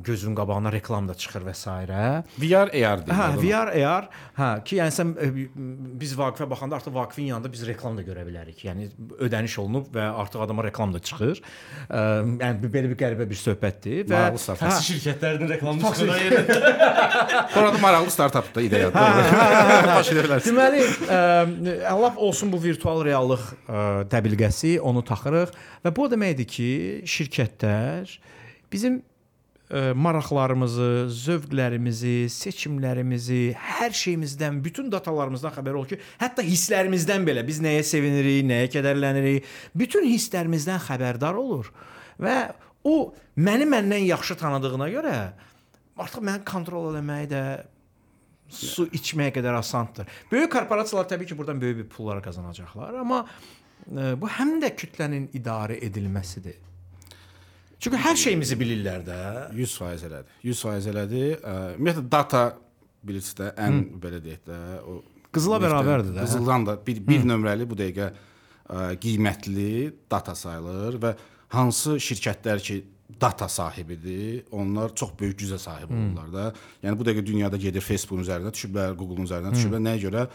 gözün qabağına reklam da çıxır və s. VR AR deyirlər Hə. VR AR, hə, ki yəni sən ə, biz Vaqifə baxanda artıq Vaqifin yanında biz reklam da görə bilərik. Yəni ödəniş olunub və artıq adama reklam da çıxır. Ə, yəni belə bir qəribə bir söhbətdir və Maraqlı startap. Hə. Şirkətlərinin reklamını Taksi- Burada da maraqlı hə, hə. Baş edə bilərsən. Deməli, ə, Allah olsun bu virtual reallıq ə, dəbilqəsi, onu taxırıq və bu o deməkdir ki, şirkətlər bizim ə, maraqlarımızı, zövqlərimizi, seçimlərimizi, hər şeyimizdən, bütün datalarımızdan xəbər olur ki, hətta hisslərimizdən belə biz nəyə sevinirik, nəyə kədərlənirik, bütün hisslərimizdən xəbərdar olur. Və o məni məndən yaxşı tanıdığına görə artıq məni kontrol etməyi də su içməyə qədər asandır. Böyük korporasiyalar təbii ki, buradan böyük bir pullar qazanacaqlar, amma e, bu həm də kütlənin idarə edilməsidir. Çünki hər şeyimizi bilirlər də. 100% elədir. 100% elədir. Ümumiyyətlə data bilirsiniz də ən Hı. belə deyək də o Qızıla bərabərdir də. Qızıldan da bir bir Hı. nömrəli bu dəqiqə ə, qiymətli data sayılır və hansı şirkətlər ki data sahibidir, onlar çox böyük gücə sahib olurlar da. Yəni bu dəqiqə dünyada gedir Facebook-un üzərinə düşüblər, Google-un üzərinə düşüblər. Nəyə görə?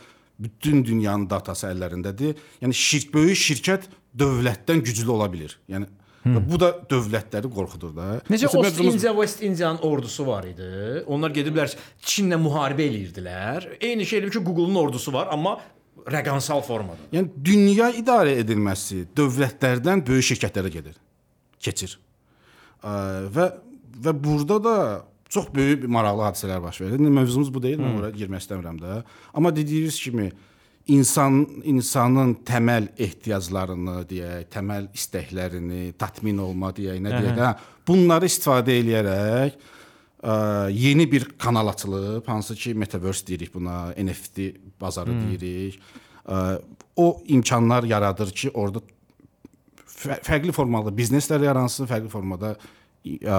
Bütün dünyanın datası əllərindədir. Yəni şirk böyük şirkət dövlətdən güclü ola bilər. Yəni Hı. və bu da dövlətləri qorxudur da. Necə Ost mövzumuz- India West Indianın ordusu var idi. Onlar gediblər Çinlə müharibə eləyirdilər. Eyni şey ki, Google-un ordusu var, amma rəqəmsal formada. Yəni dünya idarə edilməsi dövlətlərdən böyük şirkətlərə gedir. Keçir. Və və burada da çox böyük maraqlı hadisələr baş verir. İndi mövzumuz bu deyil, mən Hı. ora girmək istəmirəm də. Amma dediyiniz kimi insan insanın təməl ehtiyaclarını deyək, təməl istəklərini tatmin olma deyək, nə deyək, hə, bunları istifadə eləyərək ə, yeni bir kanal açılıb, hansı ki metaverse deyirik buna, NFT bazarı Hmm. deyirik. Ə, o imkanlar yaradır ki, orada fə- fərqli formada bizneslər yaransın, fərqli formada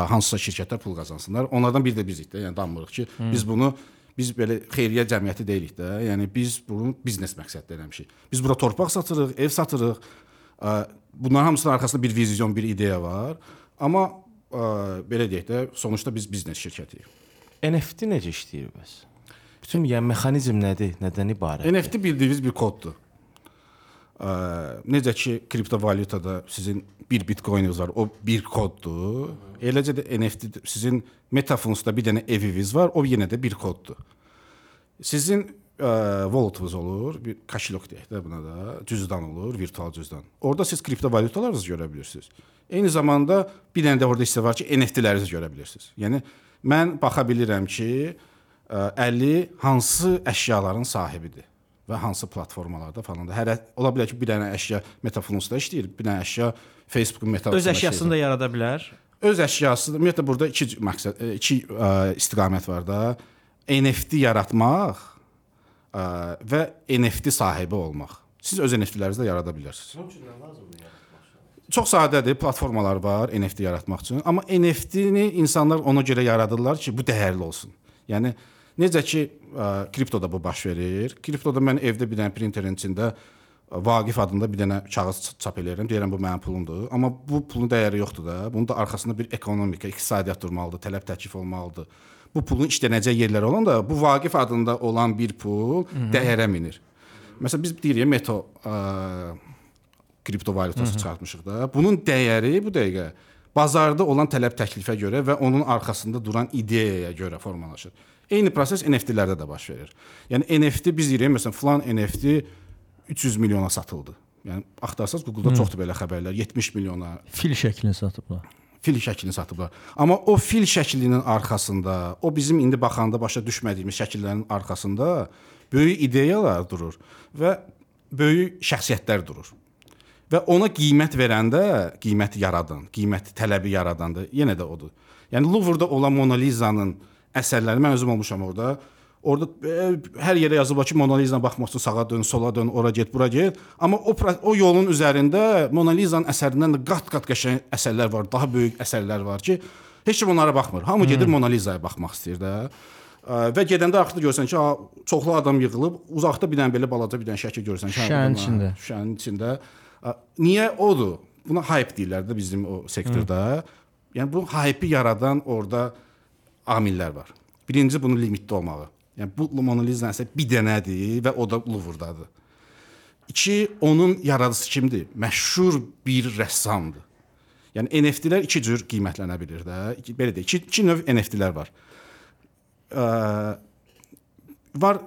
hansısa şirkətlər pul qazansınlar. Onlardan biri də bizik də, yəni danmırıq ki, Hmm. biz bunu biz belə xeyriyyə cəmiyyəti deyilik də. Yəni biz bunu biznes məqsədli eləmişik. Biz bura torpaq satırıq, ev satırıq. Bunların hamısının arxasında bir vizyon, bir ideya var. Amma belə deyək də, sonuçta biz biznes şirkətiyik. NFT necə işləyir bəs? Bütün yəni mexanizm nədir? Nədən ibarət? NFT bildiyiniz bir koddur. Necə ki kriptovalyutada sizin bir bitcoininiz var, o bir koddur. Eləcə də NFT sizin Metafundsda bir dənə eviniz var, o yenə də bir koddur. Sizin ə, walletiniz olur, bir kaşilok deyək də buna da, cüzdan olur, virtual cüzdan. Orada siz kriptovalyutalarınızı görə bilirsiniz. Eyni zamanda bir dənə də orada hissə var ki, NFT-lərinizi görə bilirsiniz. Yəni mən baxa bilirəm ki, ə, Əli hansı əşyaların sahibidir və hansı platformalarda falan da. Hər ola bilər ki, bir dənə əşya Metafundsda işləyir, bir dənə əşya Facebook Meta Öz əşyasını da yarada bilər. Öz əşyası, ümumiyyətlə burada iki məqsəd, e, iki ə, istiqamət var da. NFT yaratmaq ə, və NFT sahibi olmaq. Siz öz NFT-lərinizi də yarada bilərsiniz. Çox sadədir, platformalar var NFT yaratmaq üçün, amma NFT-ni insanlar ona görə yaradırlar ki, bu dəyərli olsun. Yəni necə ki ə, kriptoda bu baş verir. Kriptoda mən evdə bir dənə printerin içində Vaqif adında bir dənə kağız çap eləyirəm. Deyirəm bu mənim pulumdur. Amma bu pulun dəyəri yoxdur da. Bunun da arxasında bir ekonomika, iqtisadiyyat durmalıdır, tələb təklif olmalıdır. Bu pulun işlənəcək yerləri olan da bu Vaqif adında olan bir pul Mhm. dəyərə minir. Məsələn biz deyirik Meto ə, kriptovalyutası Mhm. çıxartmışıq da. Bunun dəyəri bu dəqiqə bazarda olan tələb təklifə görə və onun arxasında duran ideyaya görə formalaşır. Eyni proses NFT-lərdə də baş verir. Yəni NFT biz deyirik məsələn falan NFT 300 milyona satıldı. Yəni axtarsanız Google-da çoxdur belə xəbərlər. 70 milyona Fil şəklini satıblar. fil şəklini satıblar. Amma o fil şəklinin arxasında, o bizim indi baxanda başa düşmədiyimiz şəkillərin arxasında böyük ideyalar durur və böyük şəxsiyyətlər durur. Və ona qiymət verəndə, qiymət yaradan, qiymət tələbi yaradanda yenə də odur. Yəni Louvre-da olan Mona Lisa-nın əsərləri mən özüm olmuşam orada. Orada e, hər yerə yazılıb ki, Mona Lisa-na baxmaq üçün sağa dön, sola dön, ora get, bura get. Amma o o yolun üzərində Mona Lisa-nın əsərindən də qat-qat qəşəng əsərlər var, daha böyük əsərlər var ki, Heç kim onlara baxmır. Hamı gedir Mona Lizaya baxmaq istəyir də. Ə, Və gedəndə arxada görsən ki, çoxlu adam yığılıb, uzaqda bir dənə belə balaca bir dənə şəkil görsən ki, Şüşənin içində. Şüşənin içində. Ə, Niyə odur? Buna hype deyirlər də bizim o sektorda. Yəni bu hype-i yaradan orada amillər var. Birinci bunun limitli olmağı. Yəni bu Mona Lisa isə bir dənədir və o da Louvre-dadır. İki, onun yaradıcısı kimdir? Məşhur bir rəssamdır. Yəni NFT-lər iki cür qiymətlənə bilir də. Belə də iki, iki növ NFT-lər var. Ə, var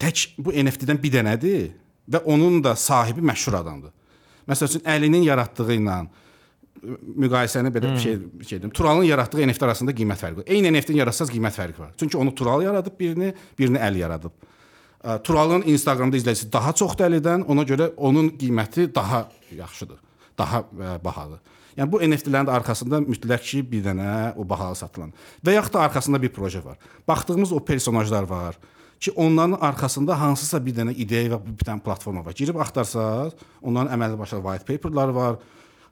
tək bu NFT-dən bir dənədir və onun da sahibi məşhur adamdır. Məsəl üçün Əlinin yaratdığı ilə müqayisəni belə bir şey şey deyim. Turalın yaratdığı NFT arasında qiymət fərqi var. Eyni NFT-ni yaratsaz qiymət fərqi var. Çünki onu Tural yaradıb birini, birini Əli yaradıb. Turalın Instagramda izləyicisi daha çoxdur Əlidən, ona görə onun qiyməti daha yaxşıdır. Daha ə, bahadır. Yəni bu NFT-lərin də arxasında mütləq ki, bir dənə o bahalı satılan və yaxud da arxasında bir proje var. Baxdığımız o personajlar var ki, onların arxasında hansısa bir dənə ideya və bir dənə platforma var. Girib axtarsaz, onların əməlli başlı white paperları var.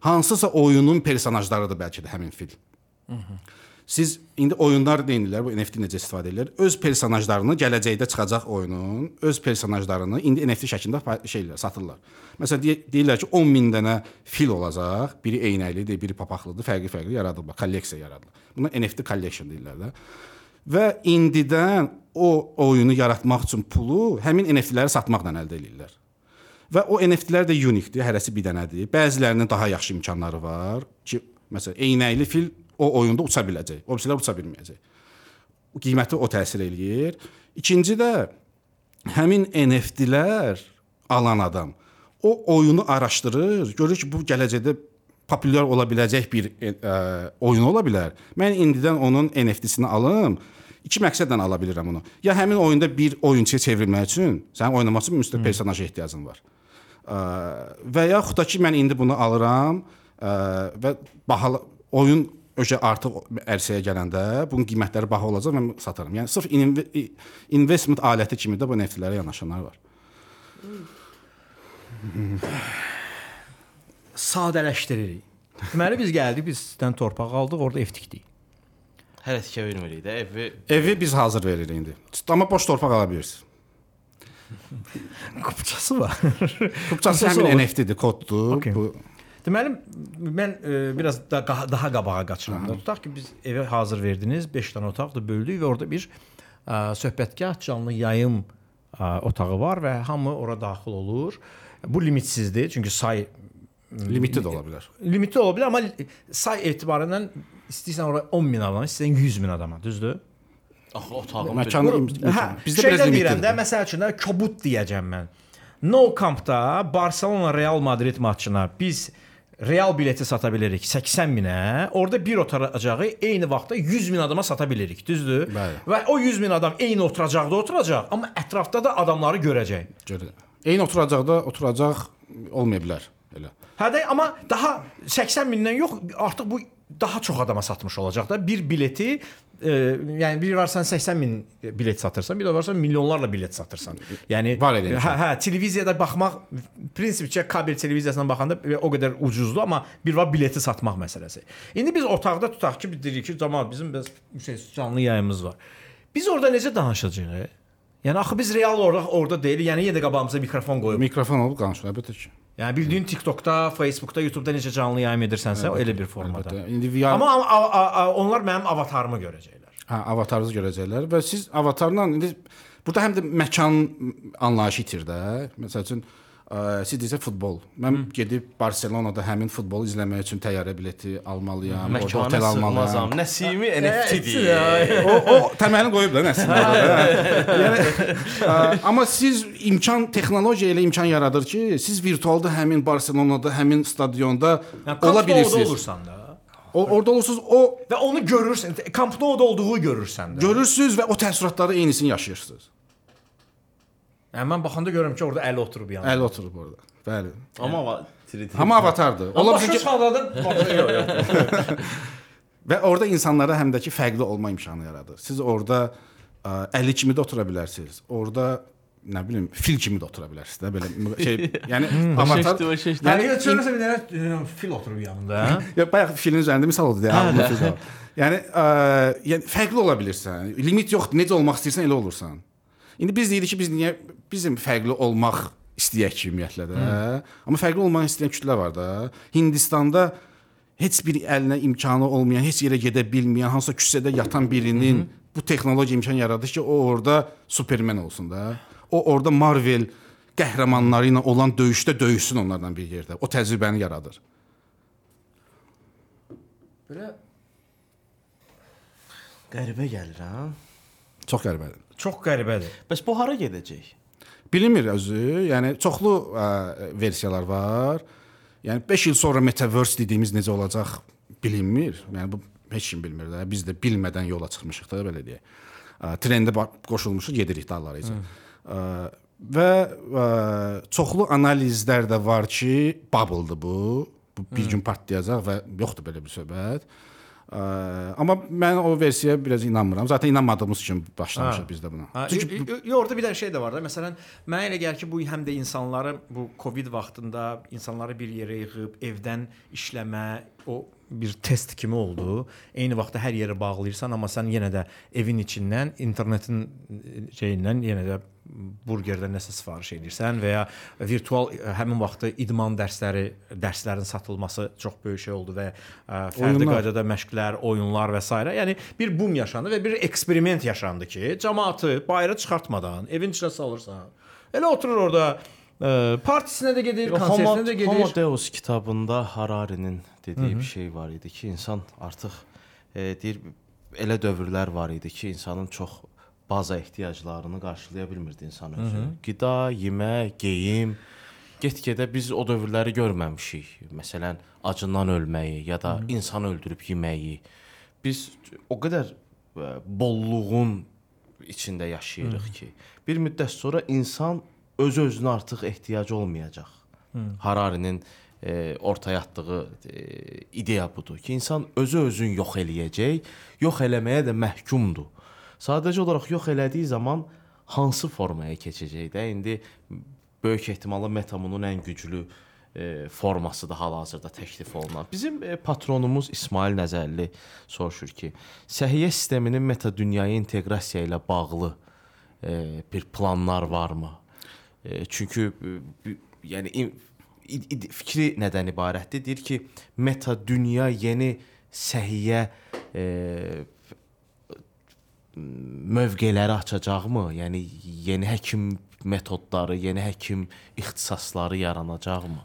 Hansısa oyunun personajlarıdır bəlkə də həmin fil. Siz indi oyunlar deyirlər, bu NFT necə istifadə edirlər? Öz personajlarını gələcəkdə çıxacaq oyunun öz personajlarını indi NFT şəklində şeylər satırlar. Məsələn deyirlər ki, 10 min dənə fil olacaq, biri eynəklidir, biri papaqlıdır, fərqli-fərqli yaradılır, kolleksiya yaradılır. Buna NFT collection deyirlər də. Və indidən o oyunu yaratmaq üçün pulu həmin NFT-ləri satmaqla əldə edirlər. Və o NFT-lər də uniqdir, hərəsi bir dənədir. Bəzilərinin daha yaxşı imkanları var ki, məsələn, eynəkli fil o oyunda uça biləcək, o birisilər uça bilməyəcək. O qiyməti o təsir eləyir. İkinci də həmin NFT-lər alan adam o oyunu araşdırır, görür ki, bu gələcəkdə populyar ola biləcək bir e, ə, oyun ola bilər. Mən indidən onun NFT-sini alım. İki məqsədlə ala bilirəm onu. Ya həmin oyunda bir oyunçuya çevrilmək üçün, sənin oynamaq üçün müstəq personaja ehtiyacın var. Ə, və yaxud da ki, mən indi bunu alıram ə, və bahalı oyun öcə artıq ərsəyə gələndə bunun qiymətləri baha olacaq və mən sataram. Yəni sırf inv investment aləti kimi də bu NFT-lərə yanaşanlar var. Sadələşdiririk. Deməli biz gəldik, biz sizdən torpaq aldıq, orada ev tikdik. Hələ tikə vermirik də evi. Evi biz hazır veririk indi. Amma boş torpaq ala bilirsiniz. Kupçası var. Kupçası həmin NFT-dir, koddur. Okay. Bu Deməli mən e, biraz da daha, daha qabağa qaçıram da. Tutaq ki biz evə hazır verdiniz, 5 dənə otaqda böldük və orada bir ə, söhbətgah, canlı yayım ə, otağı var və hamı ora daxil olur. Bu limitsizddir, çünki say limitli də ola bilər. Limitli ola bilər, amma say etibarından istəyirsən ora 10 min adama, istəyirsən 100 min adama, düzdür? Axı otağın Məkanı Hə, bizdə biraz deyirəm də, məsəl üçün də kobud deyəcəm mən. No Campda Barselona Real Madrid maçına biz Real bileti sata bilirik 80 minə. Orada bir oturacağı eyni vaxtda 100 min adama sata bilirik, düzdür? Bəli. Və o 100 min adam eyni oturacaqda oturacaq, amma ətrafda da adamları görəcək. Görə. Eyni oturacaqda oturacaq olmaya bilər elə. Hə də amma daha 80 mindən yox, artıq bu daha çox adama satmış olacaq da. Bir bileti e, yəni bir varsan 80 min bilet satırsan, bir də varsan milyonlarla bilet satırsan. Yəni Var elə hə, hə, televiziyada baxmaq prinsipcə kabel televiziyasına baxanda o qədər ucuzdur, amma bir var bileti satmaq məsələsi. İndi biz otaqda tutaq ki, biz deyirik ki, cəmaət bizim biz şey, canlı yayımız var. Biz orada necə danışacağıq? Yəni axı biz real olaraq orada deyil, yəni yenə də qabağımıza mikrofon qoyub Mikrofon olub danışır, əlbəttə ki. Yəni bildiyin TikTokda, Facebookda, YouTube'da necə canlı yayım edirsənsə, Əlbəttə, elə bir formada. əlbəttə. İndi VR Amma a, a, a, onlar mənim avatarımı görəcəklər. Hə, avatarınızı görəcəklər və siz avatarla indi burada həm də məkan anlayışı itir də. Məsəl üçün ə, siz deyirsiniz futbol. Mən gedib Barselonada həmin futbolu izləmək üçün təyyarə bileti almalıyam, orada otel almalıyam. Nəsimi NFT-dir. o, o təməlini qoyub da nəsə. yəni ə, amma siz imkan texnologiya elə imkan yaradır ki, siz virtualda həmin Barselonada, həmin stadionda Yəni, ola bilirsiniz. olursan da. O, orada olursunuz, o və onu görürsən, Camp Nou-da olduğu görürsən də. Görürsüz və o təəssüratları eynisini yaşayırsınız. Yəni mən baxanda görürəm ki, orada əli oturub yanında. Əli oturub orada. Bəli. Amma va- 3D. Amma avatardır. Ola bilsin ki, yox. və orada insanlara həm də ki fərqli olma imkanı yaradır. Siz orada ə, 50 kimi də otura bilərsiniz. Orada nə bilim fil kimi də otura bilərsiniz də belə şey, yəni avatar. Yəni görürsən bir dənə e, fil oturub yanında. hə? Ya bayaq filin üzərində misal oldu deyə. Hə, hə. Yəni ə, yəni fərqli ola bilirsən. Limit yoxdur. Necə olmaq istəyirsən elə olursan. İndi biz deyirik ki, biz niyə bizim fərqli olmaq istəyək ki, ümumiyyətlə də. Amma fərqli olmaq istəyən kütlə var da. Hindistanda heç bir əlinə imkanı olmayan, heç yerə gedə bilməyən, hansısa küçədə yatan birinin bu texnologiya imkan yaradır ki, o orada Superman olsun da. O orada Marvel qəhrəmanları ilə olan döyüşdə döyüşsün onlarla bir yerdə. O təcrübəni yaradır. Belə Qəribə gəlir ha. Çox qəribədir. çox qəribədir. Bəs bu hara gedəcək? Bilinmir özü. Yəni çoxlu ə, versiyalar var. Yəni 5 il sonra metaverse dediyimiz necə olacaq bilinmir. Yəni bu heç kim bilmir də. Biz də bilmədən yola çıxmışıq da belə deyək. Trendə qoşulmuşuq, gedirik dallarıca. Və ə, çoxlu analizlər də var ki, bubble-dır bu. Bu bir Hı. gün partlayacaq və yoxdur belə bir söhbət. Ə, amma mən o versiyaya biraz inanmıram. Zaten inanmadığımız üçün başlamışıq Ha. biz də buna. Ha, Çünki y- y- y- orada bir dənə şey də var da. Məsələn, mənə elə gəlir ki, bu həm də insanları bu Covid vaxtında insanları bir yerə yığıb evdən işləmə o bir test kimi oldu. Eyni vaxtda hər yeri bağlayırsan, amma sən yenə də evin içindən internetin e, şeyindən yenə də burgerdən nəsə sifariş edirsən və ya virtual e, həmin vaxtda idman dərsləri, dərslərin satılması çox böyük şey oldu və ə, fərdi Oyunlar. qaydada məşqlər, oyunlar və s. Yəni bir boom yaşandı və bir eksperiment yaşandı ki, cəmaatı bayıra çıxartmadan evin içinə salırsan. Elə oturur orada ə, partisinə də gedir, Homo, konsertinə də Homo gedir. Deus kitabında Harari'nin dediyi Hı hı. bir şey var idi ki, insan artıq e, deyir elə dövrlər var idi ki, insanın çox baza ehtiyaclarını qarşılaya bilmirdi insan özü. Hı hı. Qida, yemək, geyim get-gedə biz o dövrləri görməmişik. Məsələn, acından ölməyi ya da Hı hı. insan öldürüb yeməyi. Biz o qədər e, bolluğun içində yaşayırıq Hı. ki, bir müddət sonra insan özü-özünə artıq ehtiyacı olmayacaq. Hı. Harari'nin e, ortaya atdığı e, ideya budur ki, insan özü-özün yox eləyəcək, yox eləməyə də məhkumdur. Sadəcə olaraq yox elədiyi zaman hansı formaya keçəcək də indi böyük ehtimalla metamunun ən güclü e, forması da hal-hazırda təklif olunan. Bizim e, patronumuz İsmail Nəzərli soruşur ki, səhiyyə sisteminin meta dünyaya inteqrasiya ilə bağlı e, bir planlar varmı? E, çünki e, yəni id- id- fikri nədən ibarətdir? Deyir ki, meta dünya yeni səhiyyə e, mövqeləri açacaqmı? Yəni yeni həkim metodları, yeni həkim ixtisasları yaranacaqmı?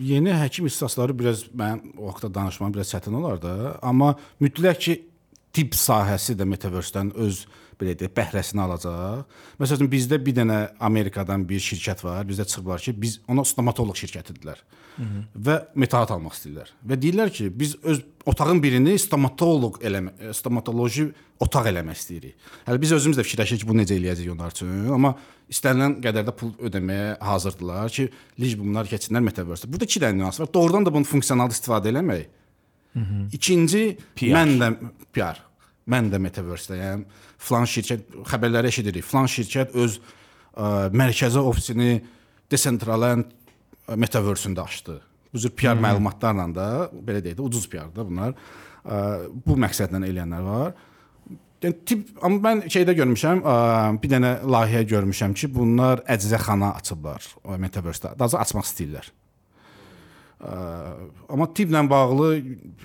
Yeni həkim ixtisasları biraz mən o vaxtda danışmam biraz çətin olar da, amma mütləq ki tibb sahəsi də metaverse-dən öz belə deyək bəhrəsini alacaq. Məsələn bizdə bir dənə Amerikadan bir şirkət var. Bizdə çıxıblar ki, biz ona stomatoloq şirkətidirlər. Mhm. Və metahat almaq istəyirlər. Və deyirlər ki, biz öz otağın birini stomatoloq eləmə, stomatoloji otaq eləmək istəyirik. Hələ biz özümüz də fikirləşirik ki, bu necə eləyəcəyik onlar üçün, amma istənilən qədər də pul ödəməyə hazırdılar ki, lic bunlar keçsinlər metaverse. Burada iki dənə nüans var. Doğrudan da bunu funksional istifadə eləmək. Mhm. İkinci, PR. mən də PR. Mən də metaverse-dəyəm. Falan şirkət xəbərləri eşidirik. Falan şirkət öz ə, mərkəzi ofisini Decentraland ə, metaverse-ündə açdı. Bu cür PR Mhm. məlumatlarla da belə deyək də ucuz PR-da bunlar. Ə, bu məqsədlə eləyənlər var. Yəni tip amma mən şeydə görmüşəm, bir dənə layihə görmüşəm ki, bunlar əczaxana açıblar metaverse-də. Daha açmaq istəyirlər. Amma tibblə bağlı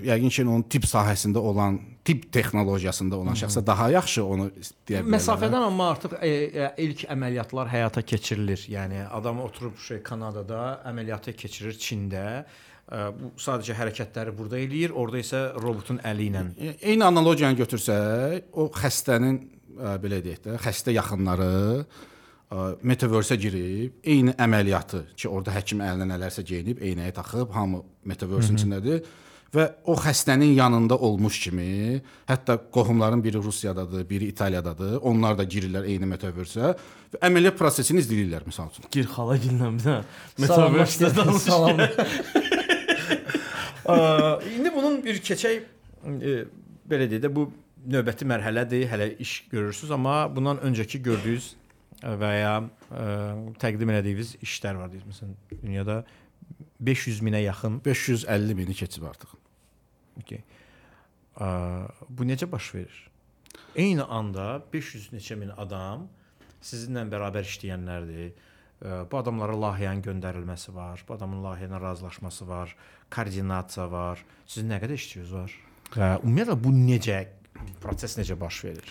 yəqin ki, onun tibb sahəsində olan, tibb texnologiyasında olan şəxsə daha yaxşı onu deyə bilərlər. Məsafədən amma artıq e, e, ilk əməliyyatlar həyata keçirilir. Yəni adam oturub şey Kanadada əməliyyatı keçirir Çində. E, Bu sadəcə hərəkətləri burada eləyir, orada isə robotun əli ilə. E, Eyni analogiyanı götürsək, o xəstənin ə, belə deyək də, xəstə yaxınları ə, metaverse-ə girib, eyni əməliyyatı ki, orada həkim əlinə nələrsə geyinib, eynəyi taxıb, hamı metaverse-in Mhm. içindədir və o xəstənin yanında olmuş kimi, hətta qohumların biri Rusiyadadır, biri İtaliyadadır. Onlar da girirlər eyni metaverse-ə və əməliyyat prosesini izləyirlər məsəl üçün. Gir xala gillə bir də Salam, metaverse-də hoş danış. Salam. Ə, İndi bunun bir keçək e, belə deyək də bu növbəti mərhələdir. Hələ iş görürsüz, amma bundan öncəki gördüyünüz və ya ə, təqdim etdiyiniz işlər var deyir. Məsələn, dünyada 500 minə yaxın 550 mini keçib artıq. Okay. Bu necə baş verir? Eyni anda 500 neçə min adam sizinlə bərabər işləyənlərdir. Bu adamlara layihənin göndərilməsi var, bu adamın layihə ilə razılaşması var, koordinasiya var. Sizin nə qədər işçiniz var? Və ümumiyyətlə bu necə proses necə baş verir?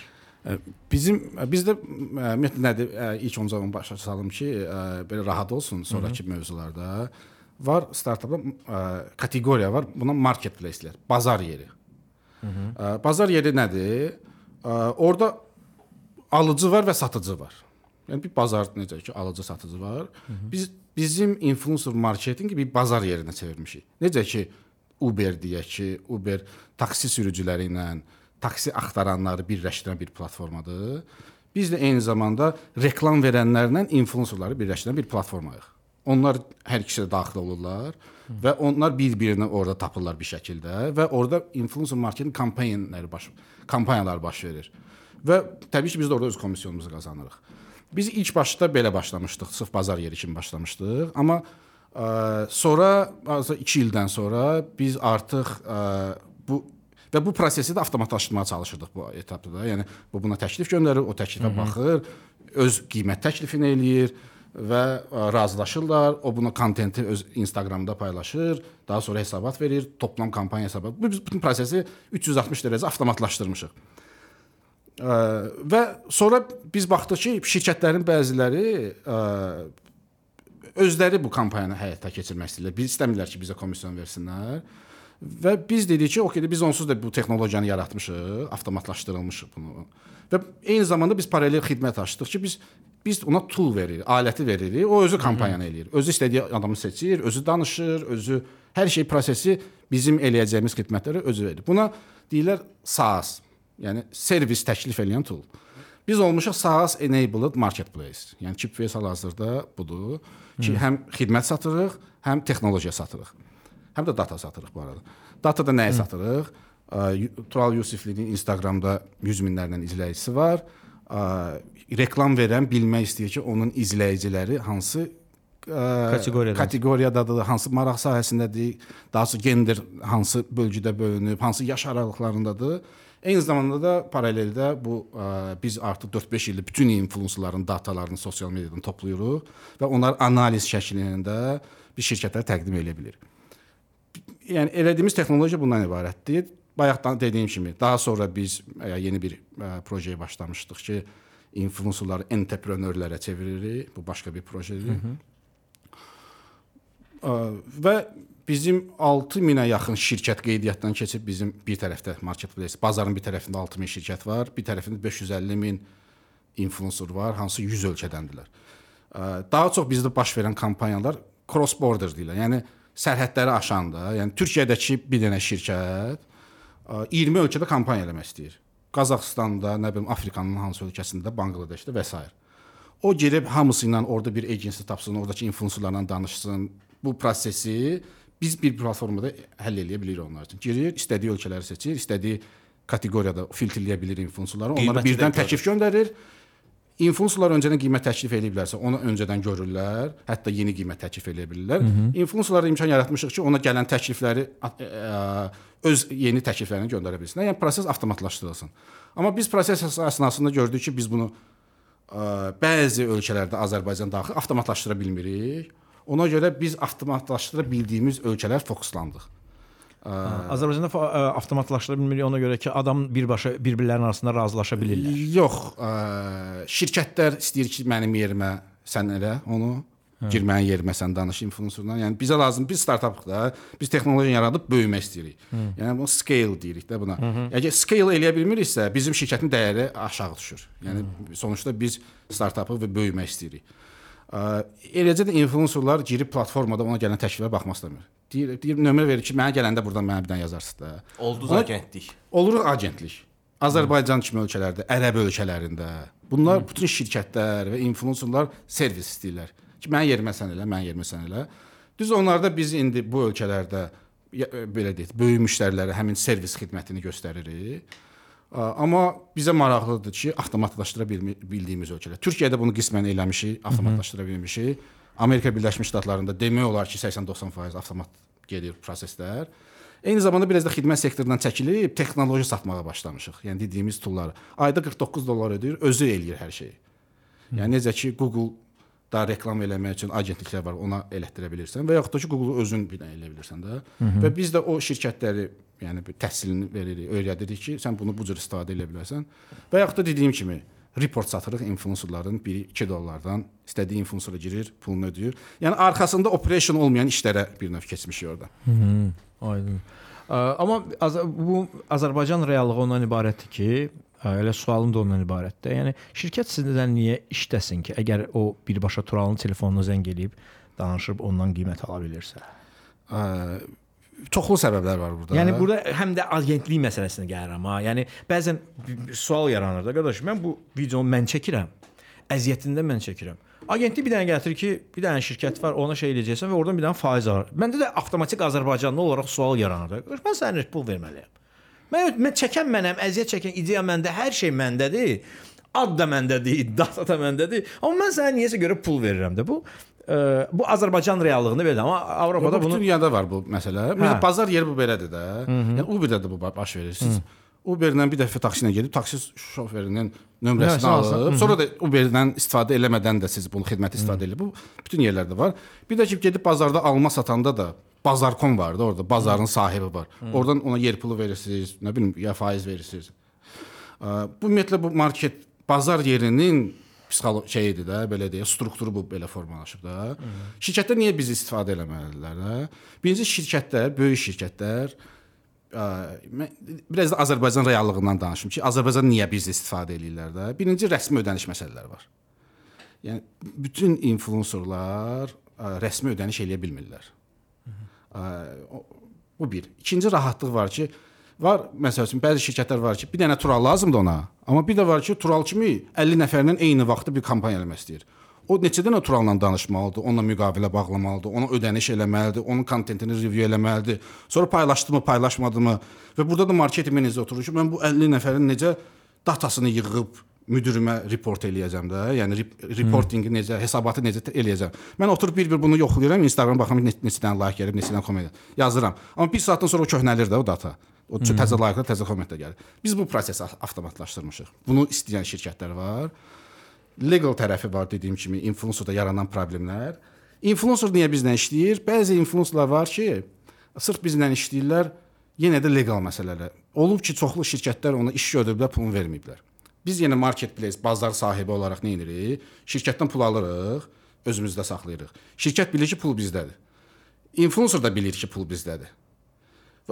Bizim bizdə ümumiyyətlə nədir? İlk onca onu başa salım ki, belə rahat olsun sonrakı mövzularda. Var startapda ə, kateqoriya var. Buna marketplace-lər, bazar yeri. Ə, Bazar yeri nədir? Ə, Orda alıcı var və satıcı var. Yəni bir bazar necə ki, alıcı satıcı var. Biz bizim influencer marketinqi bir bazar yerinə çevirmişik. Necə ki Uber deyək ki, Uber taksi sürücüləri ilə taksi axtaranları birləşdirən bir platformadır. Biz də eyni zamanda reklam verənlərlə influencerları birləşdirən bir platformayıq. Onlar hər ikisi də daxil olurlar və onlar bir-birini orada tapırlar bir şəkildə və orada influencer marketinq kampaniyaları baş kampaniyalar baş verir. Və təbii ki biz də orada öz komissiyonumuzu qazanırıq. Biz ilk başda belə başlamışdıq, sırf bazar yeri kimi başlamışdıq, amma ə, sonra azı 2 ildən sonra biz artıq ə, bu və bu prosesi də avtomatlaşdırmağa çalışırdıq bu etapda da. Yəni bu buna təklif göndərir, o təklifə baxır, öz qiymət təklifini eləyir və ə, razılaşırlar. O bunu kontenti öz Instagramda paylaşır, daha sonra hesabat verir, toplam kampaniya hesabatı. Bu biz bütün prosesi 360 dərəcə avtomatlaşdırmışıq. Ə, və sonra biz baxdıq ki, şirkətlərin bəziləri ə, özləri bu kampaniyanı həyata keçirmək istəyirlər. Biz istəmirlər ki, bizə komissiyon versinlər. Və biz dedik ki, okey, biz onsuz da bu texnologiyanı yaratmışıq, avtomatlaşdırılmışıq bunu. Və eyni zamanda biz paralel xidmət açdıq ki, biz biz ona tool veririk, aləti veririk. O özü kampaniyanı eləyir. Özü istədiyi adamı seçir, özü danışır, özü hər şey prosesi bizim eləyəcəyimiz xidmətləri özü verir. Buna deyirlər SaaS, yəni servis təklif edən tool. Biz olmuşuq SaaS enabled marketplace. Yəni Chipways hal-hazırda budur ki, Hı. həm xidmət satırıq, həm texnologiya satırıq. Həm də data satırıq bu arada. Datada nəyi satırıq? Ə, Tural Yusiflinin Instagramda 100 minlərlə izləyicisi var. Reklam verən bilmək istəyir ki, onun izləyiciləri hansı Kateqoriyadadır. kateqoriyadadır, hansı maraq sahəsindədir, daha çox gender hansı bölgüdə bölünüb, hansı yaş aralıqlarındadır. Eyni zamanda da paraleldə bu ə, biz artıq 4-5 ildir bütün influencerların datalarını sosial mediadan toplayırıq və onları analiz şəklində bir şirkətlərə təqdim edə bilirik. Yəni elədiyimiz texnologiya bundan ibarətdir. Bayaqdan dediyim kimi, daha sonra biz ə, yeni bir ə, projeye başlamışdıq ki, influencerları entrepreneurlərə çeviririk. Bu başqa bir. Ə, və bizim 6000-ə yaxın şirkət qeydiyyatdan keçib bizim bir tərəfdə marketplace, bazarın bir tərəfində 6000 şirkət var, bir tərəfində 550 min influencer var, hansı 100 ölkədəndirlər. Daha çox bizdə baş verən kampaniyalar cross border deyirlər. Yəni sərhədləri aşanda, yəni Türkiyədəki bir dənə şirkət ə, 20 ölkədə kampaniya eləmək istəyir. Qazaxstanda, nə bilim Afrikanın hansı ölkəsində, Banqladeşdə və s. O girib hamısı ilə orada bir agency tapsın, oradakı influencerlarla danışsın. Bu prosesi biz bir platformada həll eləyə bilirik onlar üçün. Girir, istədiyi ölkələri seçir, istədiyi kateqoriyada filtrləyə bilir influencerları. Onlara birdən təklif göndərir. Influencerlar öncədən qiymət təklif eləyiblərsə, onu öncədən görürlər, hətta yeni qiymət təklif eləyə bilirlər. Influencerlara imkan yaratmışıq ki, ona gələn təklifləri öz yeni təkliflərini göndərə bilsinlər. Yəni proses avtomatlaşdırılsın. Amma biz proses əsnasında gördük ki, biz bunu ə, bəzi ölkələrdə Azərbaycan daxil avtomatlaşdıra bilmirik. Ona görə biz avtomatlaşdıra bildiyimiz ölkələr fokuslandıq. Azərbaycanda ə, avtomatlaşdıra bilmirik ona görə ki, adam birbaşa bir-birlərinin arasında razılaşa bilirlər. Yox, ə, şirkətlər istəyir ki, mənim yerimə sən elə onu Hə. gir mənim yerimə sən danış influencerla. Yəni bizə lazım biz startapıq da. Biz texnologiya yaradıb böyümək istəyirik. Hı. Yəni bu scale deyirik də buna. Hı hı. Əgər scale eləyə bilmiriksə, bizim şirkətin dəyəri aşağı düşür. Yəni sonuçta biz startapıq və böyümək istəyirik. Ə, Eləcə də influencerlar girib platformada ona gələn təklifə baxmaq istəmir. Deyir, deyir nömrə verir ki, mənə gələndə burdan mənə bir dənə yazarsınız da. Olduz Ona- agentlik. Oluruq agentlik. Azərbaycan kimi ölkələrdə, ərəb ölkələrində bunlar bütün şirkətlər və influencerlar servis istəyirlər. Ki mənim yerimə sən elə, mənim yerimə sən elə. Düz onlarda biz indi bu ölkələrdə ya- belə deyək, böyük müştərilərə həmin servis xidmətini göstəririk. Amma bizə maraqlıdır ki, avtomatlaşdıra bildiyimiz ölkələr. Türkiyədə bunu qismən eləmişik, avtomatlaşdıra bilmişik. Amerika Birləşmiş Ştatlarında demək olar ki, 80-90% avtomat gedir proseslər. Eyni zamanda biraz da xidmət sektorundan çəkilib texnologiya satmağa başlamışıq. Yəni dediyimiz tulları. Ayda 49 dollar ödəyir, özü eləyir hər şeyi. Yəni necə ki Google da reklam eləmək üçün agentliklər var, ona elətdirə bilirsən və yaxud da ki Google özün bir dənə eləyə bilirsən də. Hı hı. Və biz də o şirkətləri yəni bir təhsilini veririk, öyrədirik ki, sən bunu bu cür istifadə edə bilərsən. Və yaxud da dediyim kimi report satırıq influencerların biri 2 dollardan istədiyi influencera girir, pulunu ödəyir. Yəni arxasında operation olmayan işlərə bir növ keçmişik orada. Hı -hı. Aydın. Ə, Amma Az bu Azərbaycan reallığı ondan ibarətdir ki, elə sualım da ondan ibarətdir. Yəni şirkət sizdən niyə işləsin ki, əgər o birbaşa Turalın telefonuna zəng eləyib danışıb ondan qiymət ala bilirsə? Ə, çoxlu səbəblər var burada. Yəni burada həm də agentlik məsələsinə gəlirəm ha. Yəni bəzən sual yaranır da qardaş, mən bu videonu mən çəkirəm. Əziyyətində mən çəkirəm. Agentlik bir dənə gətirir ki, bir dənə şirkət var, ona şey eləyəcəksən və oradan bir dənə faiz alır. Məndə də avtomatik Azərbaycanlı olaraq sual yaranır da. Qardaş, Mən sənə pul verməliyəm. Mən, mən çəkən mənəm, əziyyət çəkən ideya məndə, hər şey məndədir. Ad da məndədir, data da məndədir. Amma mən sənə niyəsə görə pul verirəm də. Bu ə, bu Azərbaycan reallığını belə amma Avropada bu bunu bütün dünyada var bu məsələ. Hə. Bazar yeri bu belədir də. hı. Yəni Uber-də də bu ba- baş verir. Siz Hı. Uber-lə bir dəfə taksi ilə gedib taksi şoferinin nömrəsini Nömrəsini alsın. alıb, Hı. sonra da Uber-dən istifadə eləmədən də siz bunu xidməti istifadə edib. Bu bütün yerlərdə var. Bir də ki, gedib bazarda alma satanda da Bazar.com var da orada, bazarın sahibi var. Hı. Oradan ona yer pulu verirsiniz, nə bilim, ya faiz verirsiniz. Bu ümumiyyətlə bu market bazar yerinin psixolo şeyidir də, belə deyə, strukturu bu belə formalaşıb da. Şirkətlər niyə bizi istifadə eləməlidirlər də? Birinci şirkətlər, böyük şirkətlər ə, mən biraz da Azərbaycan reallığından danışım ki, Azərbaycan niyə bizi istifadə eləyirlər də? Birinci rəsmi ödəniş məsələləri var. Yəni bütün influencerlar ə, rəsmi ödəniş eləyə bilmirlər. Ə, o- Bu bir. İkinci rahatlıq var ki, var məsəl üçün bəzi şirkətlər var ki, bir dənə tural lazımdır ona, amma bir də var ki, tural kimi 50 nəfərlə eyni vaxtda bir kampaniya eləmək istəyir. O neçə dənə turalla danışmalıdır, onunla müqavilə bağlamalıdır, ona ödəniş eləməlidir, onun kontentini review eləməlidir. Sonra paylaşdımı, paylaşmadımı və burada da marketinq meneceri oturur ki, mən bu 50 nəfərin necə datasını yığıb müdirimə report eləyəcəm də. Yəni rep reportingi necə, hesabatı necə eləyəcəm. Mən oturub bir-bir bunu yoxlayıram, Instagram baxıram ne neçə dənə like gəlib, neçə dənə komment yazıram. Amma 1 saatdan sonra o köhnəlir də o data. O Mhm. təzə like-lar, təzə kommentlər gəlir. Biz bu prosesi avtomatlaşdırmışıq. Bunu istəyən şirkətlər var. Legal tərəfi var dediyim kimi, influencerda yaranan problemlər. Influencer niyə bizlə işləyir? Bəzi influencerlar var ki, sırf bizlə işləyirlər, yenə də legal məsələlər. Olub ki, çoxlu şirkətlər ona iş götürüblər, pulunu verməyiblər. Biz yenə marketplace, bazar sahibi olaraq nə edirik? Şirkətdən pul alırıq, özümüzdə saxlayırıq. Şirkət bilir ki, pul bizdədir. Influencer da bilir ki, pul bizdədir.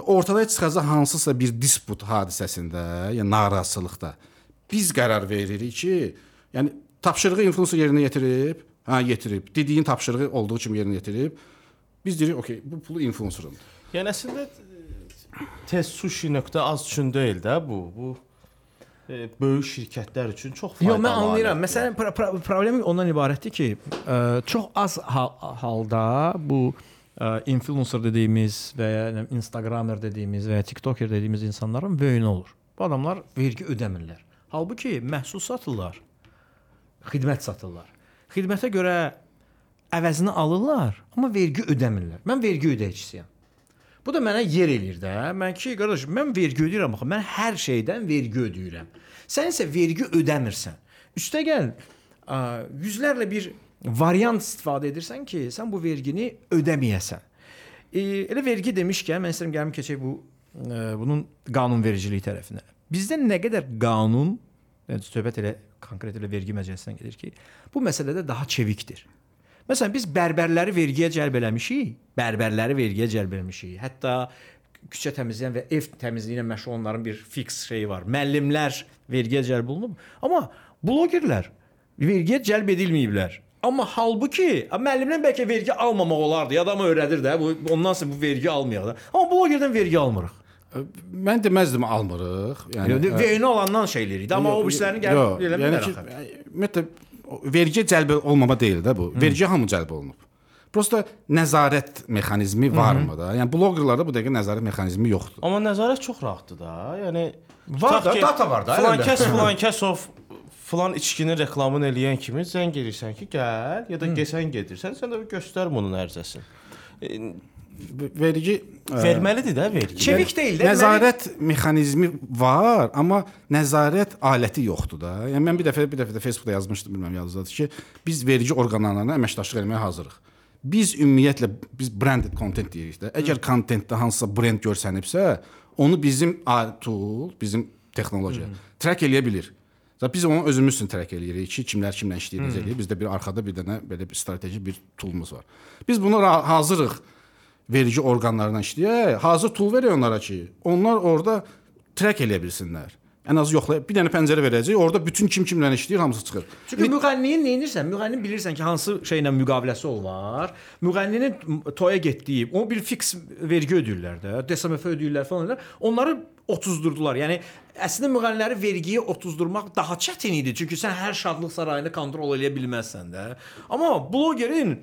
Ortada çıxacaq hansısa bir disput hadisəsində, yəni narazılıqda biz qərar veririk ki, yəni tapşırığı influencer yerinə yetirib, hə yetirib, dediyin tapşırığı olduğu kimi yerinə yetirib. Biz deyirik, okey, bu pulu influencerın. Yəni əslində e, test sushi.az üçün deyil də bu. Bu e, böyük şirkətlər üçün çox faydalı. Yox, mən anlayıram. Məsələn, pro pro problemi ondan ibarətdir ki, ə, çox az hal halda bu ə, influencer dediyimiz və ya Instagramer dediyimiz və ya TikToker dediyimiz insanların böyünə olur. Bu adamlar vergi ödəmirlər. Halbuki məhsul satırlar, xidmət satırlar. Xidmətə görə əvəzini alırlar, amma vergi ödəmirlər. Mən vergi ödəyicisiyəm. Bu da mənə yer eləyir də. Mən ki, qardaş, mən vergi ödəyirəm axı. Mən hər şeydən vergi ödəyirəm. Sən isə vergi ödəmirsən. Üstəgəl yüzlərlə bir variant istifadə edirsən ki, sən bu vergini ödəməyəsən. E, elə vergi demişkən, mən istəyirəm gəlim keçək bu ə, bunun qanunvericilik tərəfinə. Bizdə nə qədər qanun, yəni söhbət elə konkret elə vergi məcəlləsindən gedir ki, bu məsələdə daha çevikdir. Məsələn, biz bərbərləri vergiyə cəlb eləmişik. Bərbərləri vergiyə cəlb eləmişik. Hətta küçə təmizləyən və ev təmizliyi ilə məşğul olanların bir fiks şeyi var. Müəllimlər vergiyə cəlb olunub. Amma blogerlər vergiyə cəlb edilməyiblər. Amma halbuki müəllimdən bəlkə vergi almamaq olardı. Ya Adamı öyrədir də. Bu ondan sonra bu vergi almayaq da. Amma blogerdən vergi almırıq. Mən deməzdim almırıq. Yəni vergi olandan şey eləyirik. Amma o işlərini gəlib eləmirlər yəni ki, axı. ümumiyyətlə o vergiyə cəlb olmama deyil də bu. Vergiyə hamı cəlb olunub. Prosta nəzarət mexanizmi varmı da? Yəni bloqerlarda bu dəqiqə nəzarət mexanizmi yoxdur. Amma nəzarət çox rahatdır da. Yəni Var da, ki, data var da, Filan əlində. Filan içkinin reklamını eləyən kimi zəng edirsən ki, gəl, ya da gesən gedirsən, sən də bir göstər bunun ərizəsini. E, Vergi ə, Verməlidir də vergi. Çevik deyil də. Nəzarət mexanizmi var, amma nəzarət aləti yoxdur da. Yəni mən bir dəfə bir dəfə də Facebookda yazmışdım, bilmirəm yadınızdadır ki, biz vergi orqanlarına əməkdaşlıq etməyə hazırıq. Biz ümumiyyətlə biz branded content deyirik də. Əgər kontentdə hansısa brend görsənibsə, onu bizim tool, bizim texnologiya track eləyə bilir. Zaten biz onu özümüz üçün track eləyirik ki, kimlər kimlə işləyir, necə eləyir. Bizdə bir arxada bir dənə belə bir strateji bir toolumuz var. Biz bunu ra- hazırıq vergi orqanlarına işləyə, hazır tool veririk onlara ki, onlar orada track eləyə bilsinlər. Ən az yoxlaya bir dənə pəncərə verəcək, orada bütün kim kimlə işləyir hamısı çıxır. Çünki müğənniyin nə edirsən? Müğənni bilirsən ki, hansı şeylə müqaviləsi ol var. Müğənninin toya getdiyi, o bir fix vergi ödəyirlər də, DSMF ödəyirlər falan. Onları 30-durdular. Yəni əslində müğənniləri vergiyə 30-durmaq daha çətin idi. Çünki sən hər şadlıq sarayını kontrol edə bilməzsən də. Amma blogerin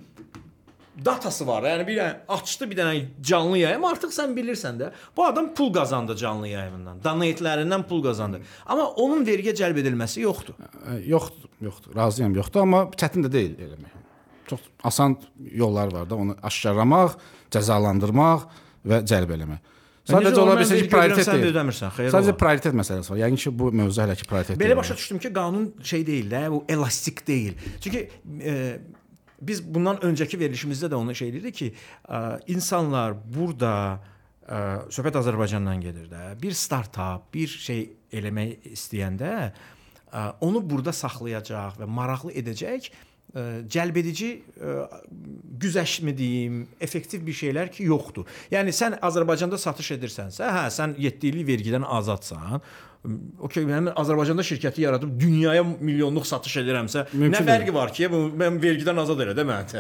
datası var. Yəni bir dənə açdı bir dənə canlı yayım, artıq sən bilirsən də. Bu adam pul qazandı canlı yayımından. Donate-lərindən pul qazandı. Amma onun vergiyə cəlb edilməsi yoxdur. Yoxdur, yoxdur. Razıyam, yoxdur, amma çətin də deyil eləmək. Çox asan yollar var da, onu aşkarlamaq, cəzalandırmaq və cəlb eləmək. Sadəcə necə ola bilsə ki, prioritet deyil. ödəmirsən, xeyir Sadəcə ola. prioritet məsələsi var. Yəni ki, bu mövzu hələ ki prioritet Belə deyil. başa düşdüm ki, qanun şey deyil də, bu elastik deyil. Çünki e, biz bundan öncəki verilişimizdə də onu şey edirdik ki, insanlar burada söhbət Azərbaycandan gedir də. Bir startap, bir şey eləmək istəyəndə onu burada saxlayacaq və maraqlı edəcək cəlbedici e, güzəştmi deyim, effektiv bir şeylər ki, yoxdur. Yəni sən Azərbaycanda satış edirsənsə, hə, sən 7 illik vergidən azadsan. Okey, mən Azərbaycanda şirkəti yaradıb dünyaya milyonluq satış edirəmsə, Mümkün nə fərqi var ki, bu mən vergidən azad elə də mən.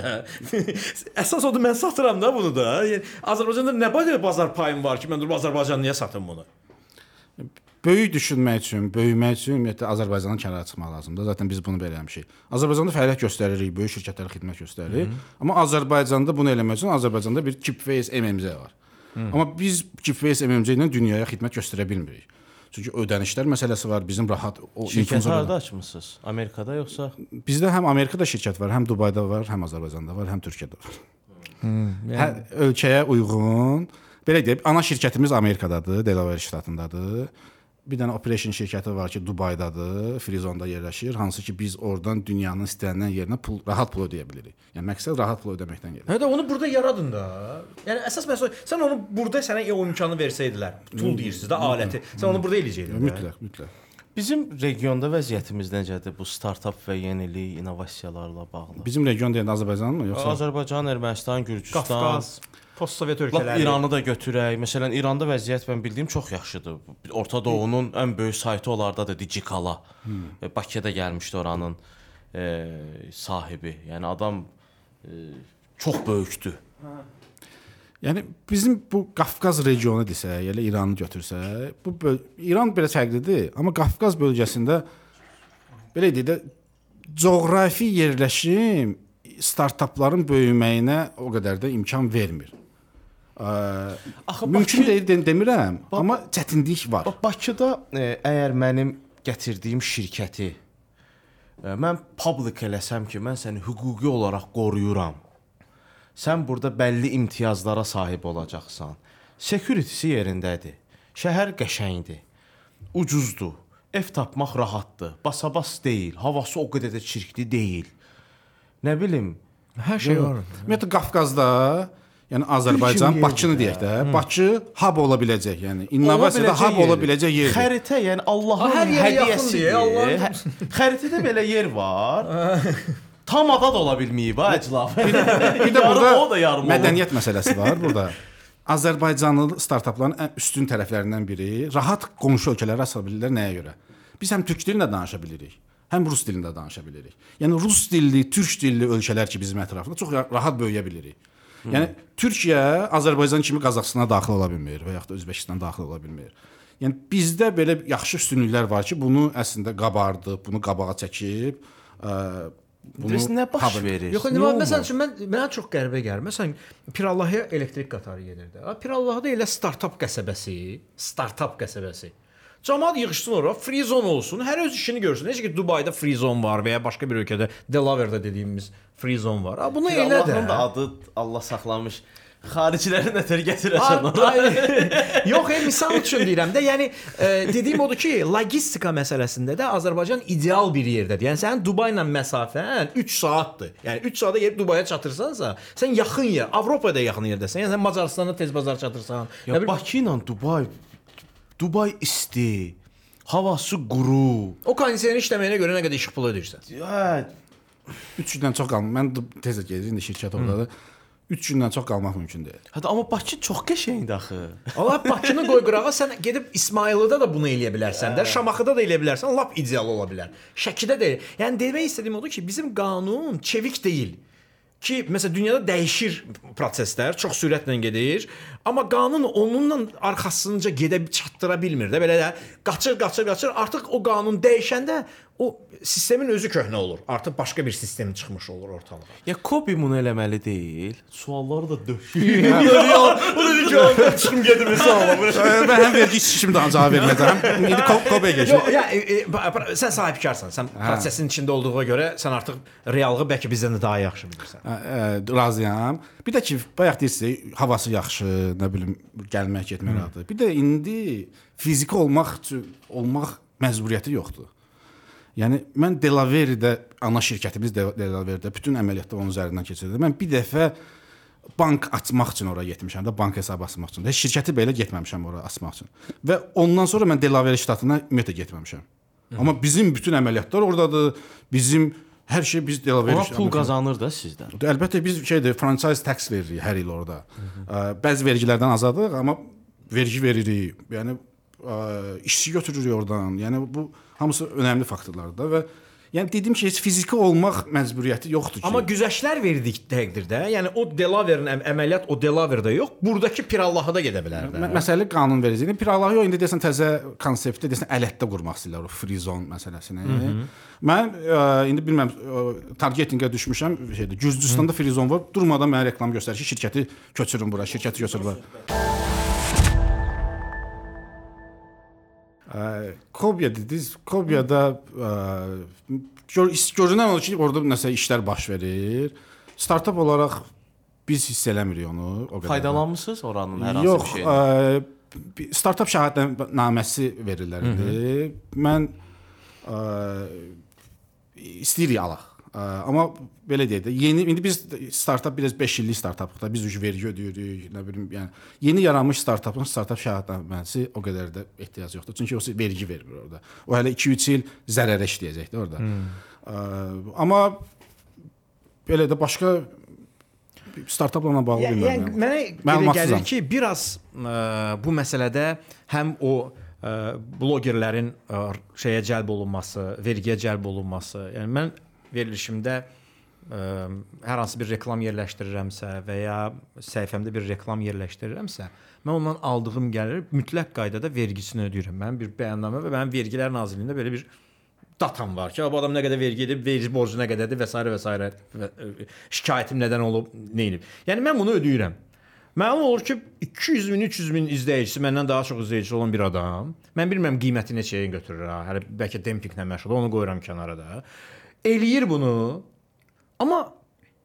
Əsas odur mən satıram da bunu da. Yəni Azərbaycanda nə bazar payım var ki, mən durub Azərbaycan niyə satım bunu? Böyük düşünmək üçün, böyümək üçün ümumiyyətlə Azərbaycandan kənara çıxmaq lazımdır. Zaten biz bunu belə eləmişik. Azərbaycanda fəaliyyət göstəririk, böyük şirkətlərə xidmət göstəririk. Amma Azərbaycanda bunu eləmək üçün Azərbaycanda bir Keepface MMC var. Hı. Amma biz Keepface MMC ilə dünyaya xidmət göstərə bilmirik. Çünki ödənişlər məsələsi var, bizim rahat o Şirkət influencer- harda açmısınız? Amerikada yoxsa? Bizdə həm Amerikada şirkət var, həm Dubayda var, həm Azərbaycanda var, həm Türkiyədə var. yəni- Hər ölkəyə uyğun. Belə deyək, ana şirkətimiz Amerikadadır, Delaware ştatındadır. Bir dənə operation şirkəti var ki, Dubaydadır, Frizonda yerləşir, hansı ki biz oradan dünyanın istənilən yerinə pul rahat pul ödəyə bilirik. Yəni məqsəd rahat pul ödəməkdən gəlir. Hə də onu burada yaradın da. Yəni əsas məsələ sən onu burada sənə o imkanı versəydilər, tool deyirsiniz də aləti. Sən onu burada eləyəcəydin. Mütləq, mütləq. Bizim regionda vəziyyətimiz necədir bu startap və yenilik, innovasiyalarla bağlı? Bizim region deyəndə Azərbaycanmı yoxsa Azərbaycan, Ermənistan, Gürcüstan, Qafqaz, postsovet Lap ölkələri. İranı da götürək. Məsələn, İranda vəziyyət mən bildiyim çox yaxşıdır. Orta Doğunun ən böyük saytı onlardadır Digikala. Hmm. E, Bakıya da gəlmişdi oranın e, sahibi. Yəni adam e, çox böyükdür. Yəni bizim bu Qafqaz regionu desək, elə İranı götürsək, bu böl- İran belə fərqlidir, amma Qafqaz bölgəsində belə deyək də coğrafi yerləşim startapların böyüməyinə o qədər də imkan vermir. Ə, Axı mümkün Bakı- deyil de- demirəm, amma çətinlik var. Bax Bakıda e, əgər mənim gətirdiyim şirkəti e, mən public eləsəm ki, mən səni hüquqi olaraq qoruyuram. Sən burada bəlli imtiyazlara sahib olacaqsan. Security-si yerindədir. Şəhər qəşəngdir. Ucuzdur. Ev tapmaq rahatdır. Basabas deyil. Havası o qədər də çirkli deyil. Nə bilim, hər şey var. Ümumiyyətlə Qafqazda, yəni Azərbaycan, Bakını deyək də, də. Bakı hub ola biləcək, yəni innovasiyada Ola hub ola yerdir. biləcək yerdir. Xəritə, yəni Allahın hər yerə yaxın hədiyyəsidir. deyə, Allahın- Xəritədə belə yer var. Tam ada da ola bilməyib ha əclaf. Bir də, bir də burada o da yarım olur. mədəniyyət məsələsi var burada. Azərbaycanlı startapların ən üstün tərəflərindən biri rahat qonşu ölkələrə asa bilirlər nəyə görə? Biz həm türk dilində danışa bilirik, həm rus dilində danışa bilirik. Yəni rus dilli, türk dilli ölkələr ki bizim ətrafında çox ra- rahat böyüyə bilirik. Yəni Türkiyə Azərbaycan kimi Qazaxstana daxil ola bilmir və yaxud da Özbəkistan daxil ola bilmir. Yəni bizdə belə yaxşı üstünlüklər var ki, bunu əslində qabardıb, bunu qabağa çəkib, ə, Bəs nə baş verir? Yox, indi məsəl üçün mən mənə çox qəribə gəlir. Məsələn, Pirallahıya elektrik qatarı gedirdi. Ha, Pirallahda elə startap qəsəbəsi, startap qəsəbəsi. Cəmaət yığışsın ora, free zone olsun, hər öz işini görsün. Necə ki Dubayda free zone var və ya başqa bir ölkədə Delaware'da dediyimiz free zone var. Ha, bunu elə də. Allahın da adı Allah saxlamış. Xariciləri nətər ay- Yox, e, misal üçün deyirəm də, yəni e, dediyim odur ki, logistika məsələsində də Azərbaycan ideal bir yerdədir. Yəni sənin Dubay ilə məsafən 3 saatdır. Yəni 3 saata gedib Dubaya çatırsansa, sən yaxın yer, Avropada yaxın yerdəsən. Yəni sən Macaristanda tez bazar çatırsan. Ya Bakı ilə Dubay Dubay isti, havası quru. O kondisioner işləməyinə görə nə qədər işıq pulu ödəyirsən? Ya 3 gündən çox qalmır. Mən tez gedir indi şirkət ordadır. 3 gündən çox qalmaq mümkün deyil. Hətta amma Bakı çox qəşəngdir axı. Allah Bakını qoy qırağa sən gedib İsmayılıda da bunu eləyə bilərsən də, Şamaxıda da eləyə bilərsən, lap ideal ola bilər. Şəkidə də. Yəni demək istədiyim odur ki, bizim qanun çevik deyil. Ki, məsələn, dünyada dəyişir proseslər, çox sürətlə gedir, amma qanun onunla arxasınca gedə çatdıra bilmir də. Belə də qaçır, qaçır, qaçır. Artıq o qanun dəyişəndə o sistemin özü köhnə olur. Artıq başqa bir sistem çıxmış olur ortalığa. Ya Kobe bunu eləməli deyil. Sualları da döşüyor. Bu da cavab çıxım gedir mesela. Mən həm vergi işim daha cavab verməyəcəm. İndi Kobe Yox, keçir. ya e, e, sən sahibkarsan. Sən prosesin içində olduğuna görə sən artıq reallığı bəlkə bizdən də daha yaxşı bilirsən. Ə, razıyam. Bir də ki, bayaq deyirsiniz, havası yaxşı, nə bilim, gəlmək, getmək rahatdır. Bir də indi fiziki olmaq üçün olmaq məcburiyyəti yoxdur. Yəni mən Delaware-də ana şirkətimiz De- Delaware-də bütün əməliyyatlar onun üzərindən keçirdi. Mən bir dəfə bank açmaq üçün ora getmişəm də, bank hesabı açmaq üçün. Heç şirkəti belə getməmişəm ora açmaq üçün. Və ondan sonra mən Delaware ştatına ümumiyyətlə getməmişəm. Amma bizim bütün əməliyyatlar oradadır. Bizim hər şey biz Delaware Ona pul qazanır da sizdən. Əlbəttə biz şeydir, franchise tax veririk hər il orada. Ə, Bəzi vergilərdən azadıq, amma vergi veririk. Yəni ə, işçi götürürük oradan. Yəni bu hamısı önəmli faktorlardır da və yəni dediyim ki, heç fiziki olmaq məcburiyyəti yoxdur ki. Amma güzəştlər verdik təqdirdə, yəni o Delaware-ın əm- əməliyyat o Delaware-da yox, burdakı Pirallahı da gedə bilər. Mə- Məsələ qanun vericiliyi. Pirallahı indi desən təzə konseptdə desən ələtdə qurmaq istəyirlər o free zone məsələsini. Hı hı. Mən ə, indi bilmirəm ə, targetinqə düşmüşəm şeydə. Gürcüstanda free zone var. Durmadan mənə reklam göstərir ki, şirkəti köçürün bura, şirkəti köçür bura. Ə, Kobya dediniz. Kobyada ə, gör, görünən odur ki, orada nəsə işlər baş verir. Startap olaraq biz hiss eləmirik onu o qədər. Faydalanmısınız oranın hər hansı Yox, bir şeyindən? ə, bir startap şəhadətnaməsi verirlər indi. Mən ə, istəyirik alaq. Amma belə deyək də, yeni indi biz startap biraz 5 illik startapıq da biz üç vergi ödəyirik, nə bilim, yəni yeni yaranmış startapın startap şəhadətnaməsi o qədər də ehtiyac yoxdur. Çünki o vergi vermir orada. O hələ 2-3 il zərərə işləyəcək də orada. Hmm. Ə, amma belə də başqa startaplarla bağlı Yəni, bilmirəm. yəni mənə elə gəlir ki, biraz ə, bu məsələdə həm o ə, blogerlərin ə, şeyə cəlb olunması, vergiyə cəlb olunması, yəni mən verilişimdə ə, hər hansı bir reklam yerləşdirirəmsə və ya səhifəmdə bir reklam yerləşdirirəmsə, mən ondan aldığım gəlir mütləq qaydada vergisini ödəyirəm. Mənim bir bəyannamə və mənim Vergilər Nazirliyində belə bir datam var ki, bu adam nə qədər vergi edib, vergi borcu nə qədərdir və s. və s. ə, şikayətim nədən olub, nə edib. Yəni mən bunu ödəyirəm. Məlum olur ki, 200 min, 300 min izləyicisi məndən daha çox izləyicisi olan bir adam. Mən bilmirəm qiyməti neçəyə götürür ha. Hələ bəlkə dempinqlə məşğul, onu qoyuram kənara da. Eləyir bunu. Amma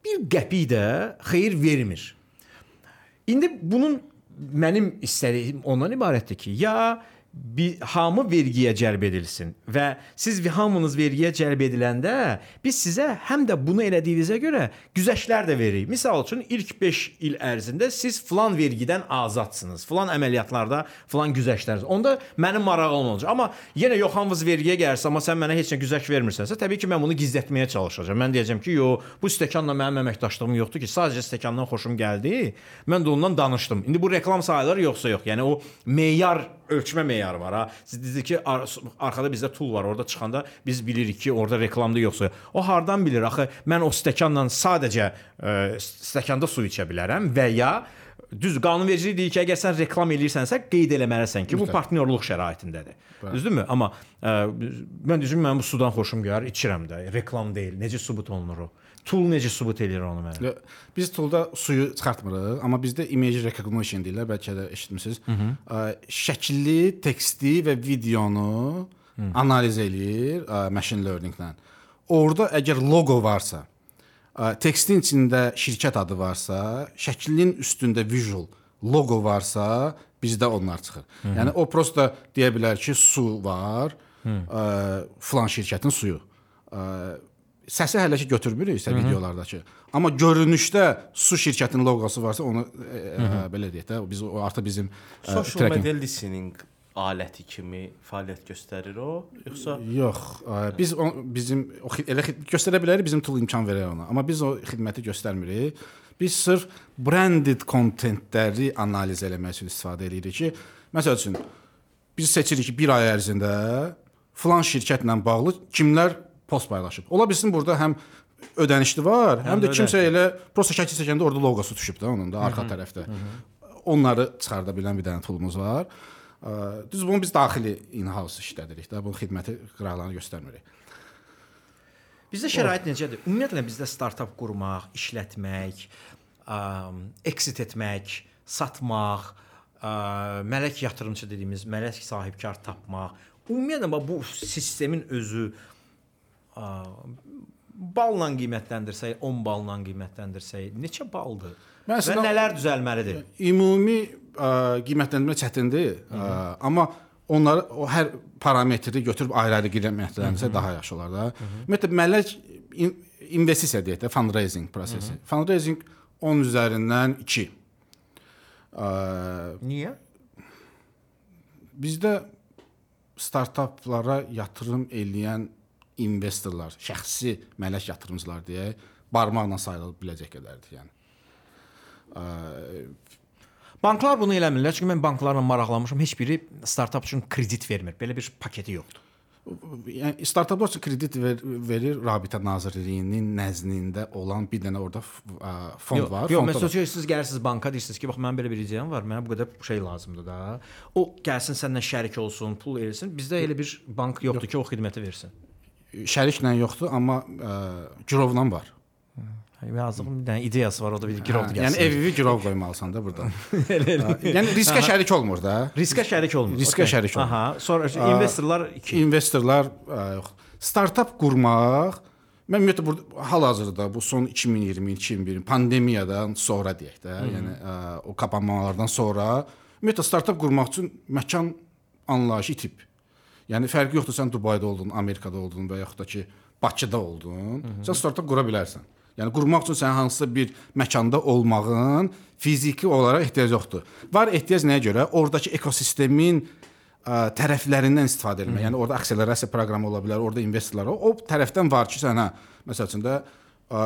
bir qəpik də xeyir vermir. İndi bunun mənim istədiyim ondan ibarətdir ki, ya bir hamı vergiyə cəlb edilsin və siz hamınız vergiyə cəlb ediləndə biz sizə həm də bunu elədiyinizə görə güzəştlər də veririk. Məsəl üçün ilk 5 il ərzində siz filan vergidən azadsınız. Filan əməliyyatlarda filan güzəşlər. Onda mənim marağım olacaq. Amma yenə yox hamınız vergiyə gəlirsə, amma sən mənə heç nə güzəş vermirsənsə, təbii ki, mən bunu gizlətməyə çalışacağam. Mən deyəcəm ki, yox, bu stəkanla mənim əməkdaşlığım yoxdur ki, sadəcə stəkandan xoşum gəldi. Mən də ondan danışdım. İndi bu reklam sayılır yoxsa yox? Yəni o meyar ölçmə meyarı var ha. Siz dediniz ki, ar arxada bizdə tool var. Orada çıxanda biz bilirik ki, orada reklamda yoxsa. yox. O hardan bilir? Axı mən o stəkanla sadəcə ə, stəkanda su içə bilərəm və ya düz qanunvericilik deyir ki, əgər sən reklam eləyirsənsə, qeyd eləməlisən ki, bu partnyorluq şəraitindədir. Düzdürmü? Amma ə, mən düzüm mənim bu sudan xoşum gəlir, içirəm də. Reklam deyil. Necə sübut olunur o? Tool necə sübut eləyir onu mənə? Biz toolda suyu çıxartmırıq, amma bizdə image recognition deyirlər, bəlkə də eşitmisiniz. Mhm. Ə, Şəkilli, teksti və videonu analiz eləyir ə, machine learning-lə. Orda əgər loqo varsa, ə, tekstin içində şirkət adı varsa, şəklin üstündə visual loqo varsa, bizdə onlar çıxır. Mhm. Yəni o prosta deyə bilər ki, su var, Hı. ə, filan şirkətin suyu. Ə, səsi hələ ki götürmürük isə videolardakı. Amma görünüşdə su şirkətinin loqosu varsa onu e, e, belə deyək də, biz o artıq bizim e, Social tracking- media listening aləti kimi fəaliyyət göstərir o, yoxsa Yox, ə, biz o, bizim o xi- elə xid- göstərə bilərik, bizim tool imkan verir ona. Amma biz o xidməti göstərmirik. Biz sırf branded kontentləri analiz eləmək üçün istifadə edirik ki, məsəl üçün biz seçirik ki, 1 ay ərzində filan şirkətlə bağlı kimlər post paylaşıb. Ola bilsin burada həm ödənişli var, həm, Həm də kimsə ödənişli. elə prosta şəkil çəkəndə orada loqosu düşüb də onun da arxa Hı hı, tərəfdə. hı hı. Onları çıxarda bilən bir dənə toolumuz var. Düz bunu biz daxili in-house işlədirik də, bu xidməti qıraqlarına göstərmirik. Bizdə şərait necədir? Ümumiyyətlə bizdə startap qurmaq, işlətmək, ə, exit etmək, satmaq, ə, mələk yatırımçı dediyimiz mələk sahibkar tapmaq. Ümumiyyətlə bu sistemin özü ə, balla qiymətləndirsək, 10 balla qiymətləndirsək, neçə baldır? Mən Və nələr düzəlməlidir? Ümumi ə, qiymətləndirmə çətindir, ə, amma onları o hər parametri götürüb ayrı-ayrı qiymətləndirsə daha yaxşı olar da. Ümumiyyətlə mələk in, investisiya deyək də, fundraising prosesi. Fundraising 10 üzərindən 2. Ə, Niyə? Bizdə startaplara yatırım eləyən investorlar, şəxsi mələk yatırımcılar deyək, barmaqla sayıla biləcək qədərdir, yəni. Ə, Banklar bunu eləmirlər. Çünki mən banklarla maraqlanmışam. Heç biri startap üçün kredit vermir. Belə bir paketi yoxdur. Yəni startaplar üçün kredit ver, verir Rabitə Nazirliyinin nəzdində olan bir dənə orada fond yox, var. Yox, məsələn, siz gəlirsiniz banka deyirsiniz ki, bax mənim belə bir ideyam var, mənə bu qədər şey lazımdır da. O gəlsin səndən şərik olsun, pul versin. Bizdə elə bir bank yoxdur ki, o xidməti versin. Şəriklə yoxdur, amma ə, girovla var. Yazığım bir dənə ideyası var, o da bir girov Hə, gəlsin. Yəni evi girov qoymalısan da burada. Elə, elə. Hə, yəni riskə şərik olmur da. Riskə şərik olmur. Riskə Okey. şərik olmur. Aha, sonra investorlar iki. investorlar ə, yox. Startap qurmaq mən ümumiyyətlə burada hal-hazırda bu son 2020-2021 pandemiyadan sonra deyək də, Hı -hı. yəni ə, o kapanmalardan sonra ümumiyyətlə startap qurmaq üçün məkan anlayışı itib. Yəni fərqi yoxdur sən Dubayda oldun, Amerikada oldun və yaxud da ki Bakıda oldun. hı. Sən startap qura bilərsən. Yəni qurmaq üçün sən hansısa bir məkanda olmağın fiziki olaraq ehtiyac yoxdur. Var ehtiyac nəyə görə? Oradakı ekosistemin ə, tərəflərindən istifadə etmək. Hı. Yəni orada akselerasiya proqramı ola bilər, orada investorlar. O, tərəfdən var ki, sənə məsəl üçün də ə,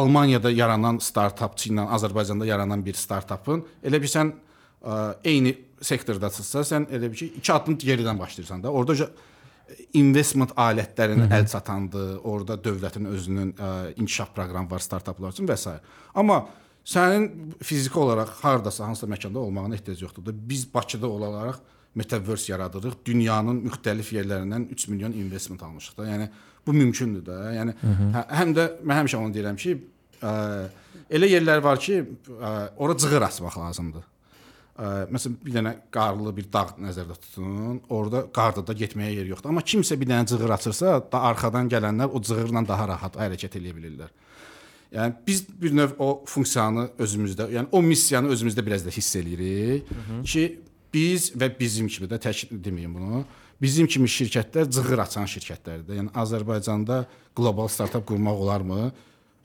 Almaniyada yaranan startapçı ilə Azərbaycanda yaranan bir startapın elə bir sən ə, eyni sektordasınsa, sən elə bir ki, iki addım geridən başlayırsan da. Orada ca- investment -hı. əl çatandır. Orada dövlətin özünün ə, inkişaf proqramı var startaplar üçün və s. Amma sənin fiziki olaraq hardasa hansısa məkanda olmağına ehtiyac yoxdur. Biz Bakıda olaraq metaverse yaradırıq. Dünyanın müxtəlif yerlərindən 3 milyon investment almışıq da. Yəni bu mümkündür də. Yəni Hı hı. hə, həm də mən həmişə onu deyirəm ki, ə, elə yerlər var ki, ə, ora cığır açmaq lazımdır. Ə, məsələn bir dənə qarlı bir dağ nəzərdə tutun. Orada qarda da getməyə yer yoxdur. Amma kimsə bir dənə cığır açırsa, da arxadan gələnlər o cığırla daha rahat hərəkət edə bilirlər. Yəni biz bir növ o funksiyanı özümüzdə, yəni o missiyanı özümüzdə biraz da hiss eləyirik hı. ki, biz və bizim kimi də tək deməyim bunu. Bizim kimi şirkətlər cığır açan şirkətlərdir. Yəni Azərbaycanda qlobal startap qurmaq olarmı?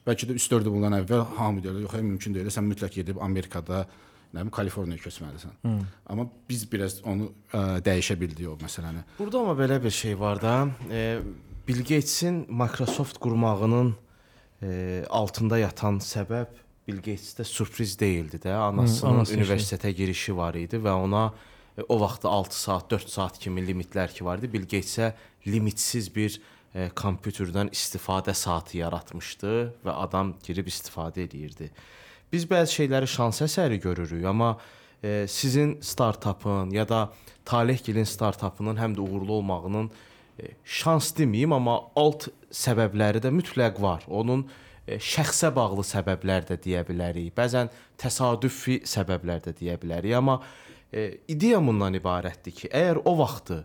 Bəlkə də 3-4 il bundan əvvəl hamı deyirdi, yox, mümkün deyil. Sən mütləq gedib Amerikada, nə bilim, Kaliforniyaya köçməlisən. Hı. Amma biz biraz onu ə, dəyişə bildik o məsələni. Burada amma belə bir şey var da, e, Bill Gatesin Microsoft qurmağının e, altında yatan səbəb Bill Gates-də sürpriz deyildi də. Anasının anası işi. universitetə girişi var idi və ona e, o vaxtda 6 saat, 4 saat kimi limitlər ki vardı. Bill Gates-ə limitsiz bir e, kompüterdən istifadə saatı yaratmışdı və adam girib istifadə edirdi. Biz bəzi şeyləri şans əsəri görürük, amma e, sizin startapın ya da Talehgilin startapının həm də uğurlu olmağının e, şans deməyim, amma alt səbəbləri də mütləq var. Onun e, şəxsə bağlı səbəblər də deyə bilərik. Bəzən təsadüfi səbəblər də deyə bilərik, amma e, ideya bundan ibarətdir ki, əgər o vaxtı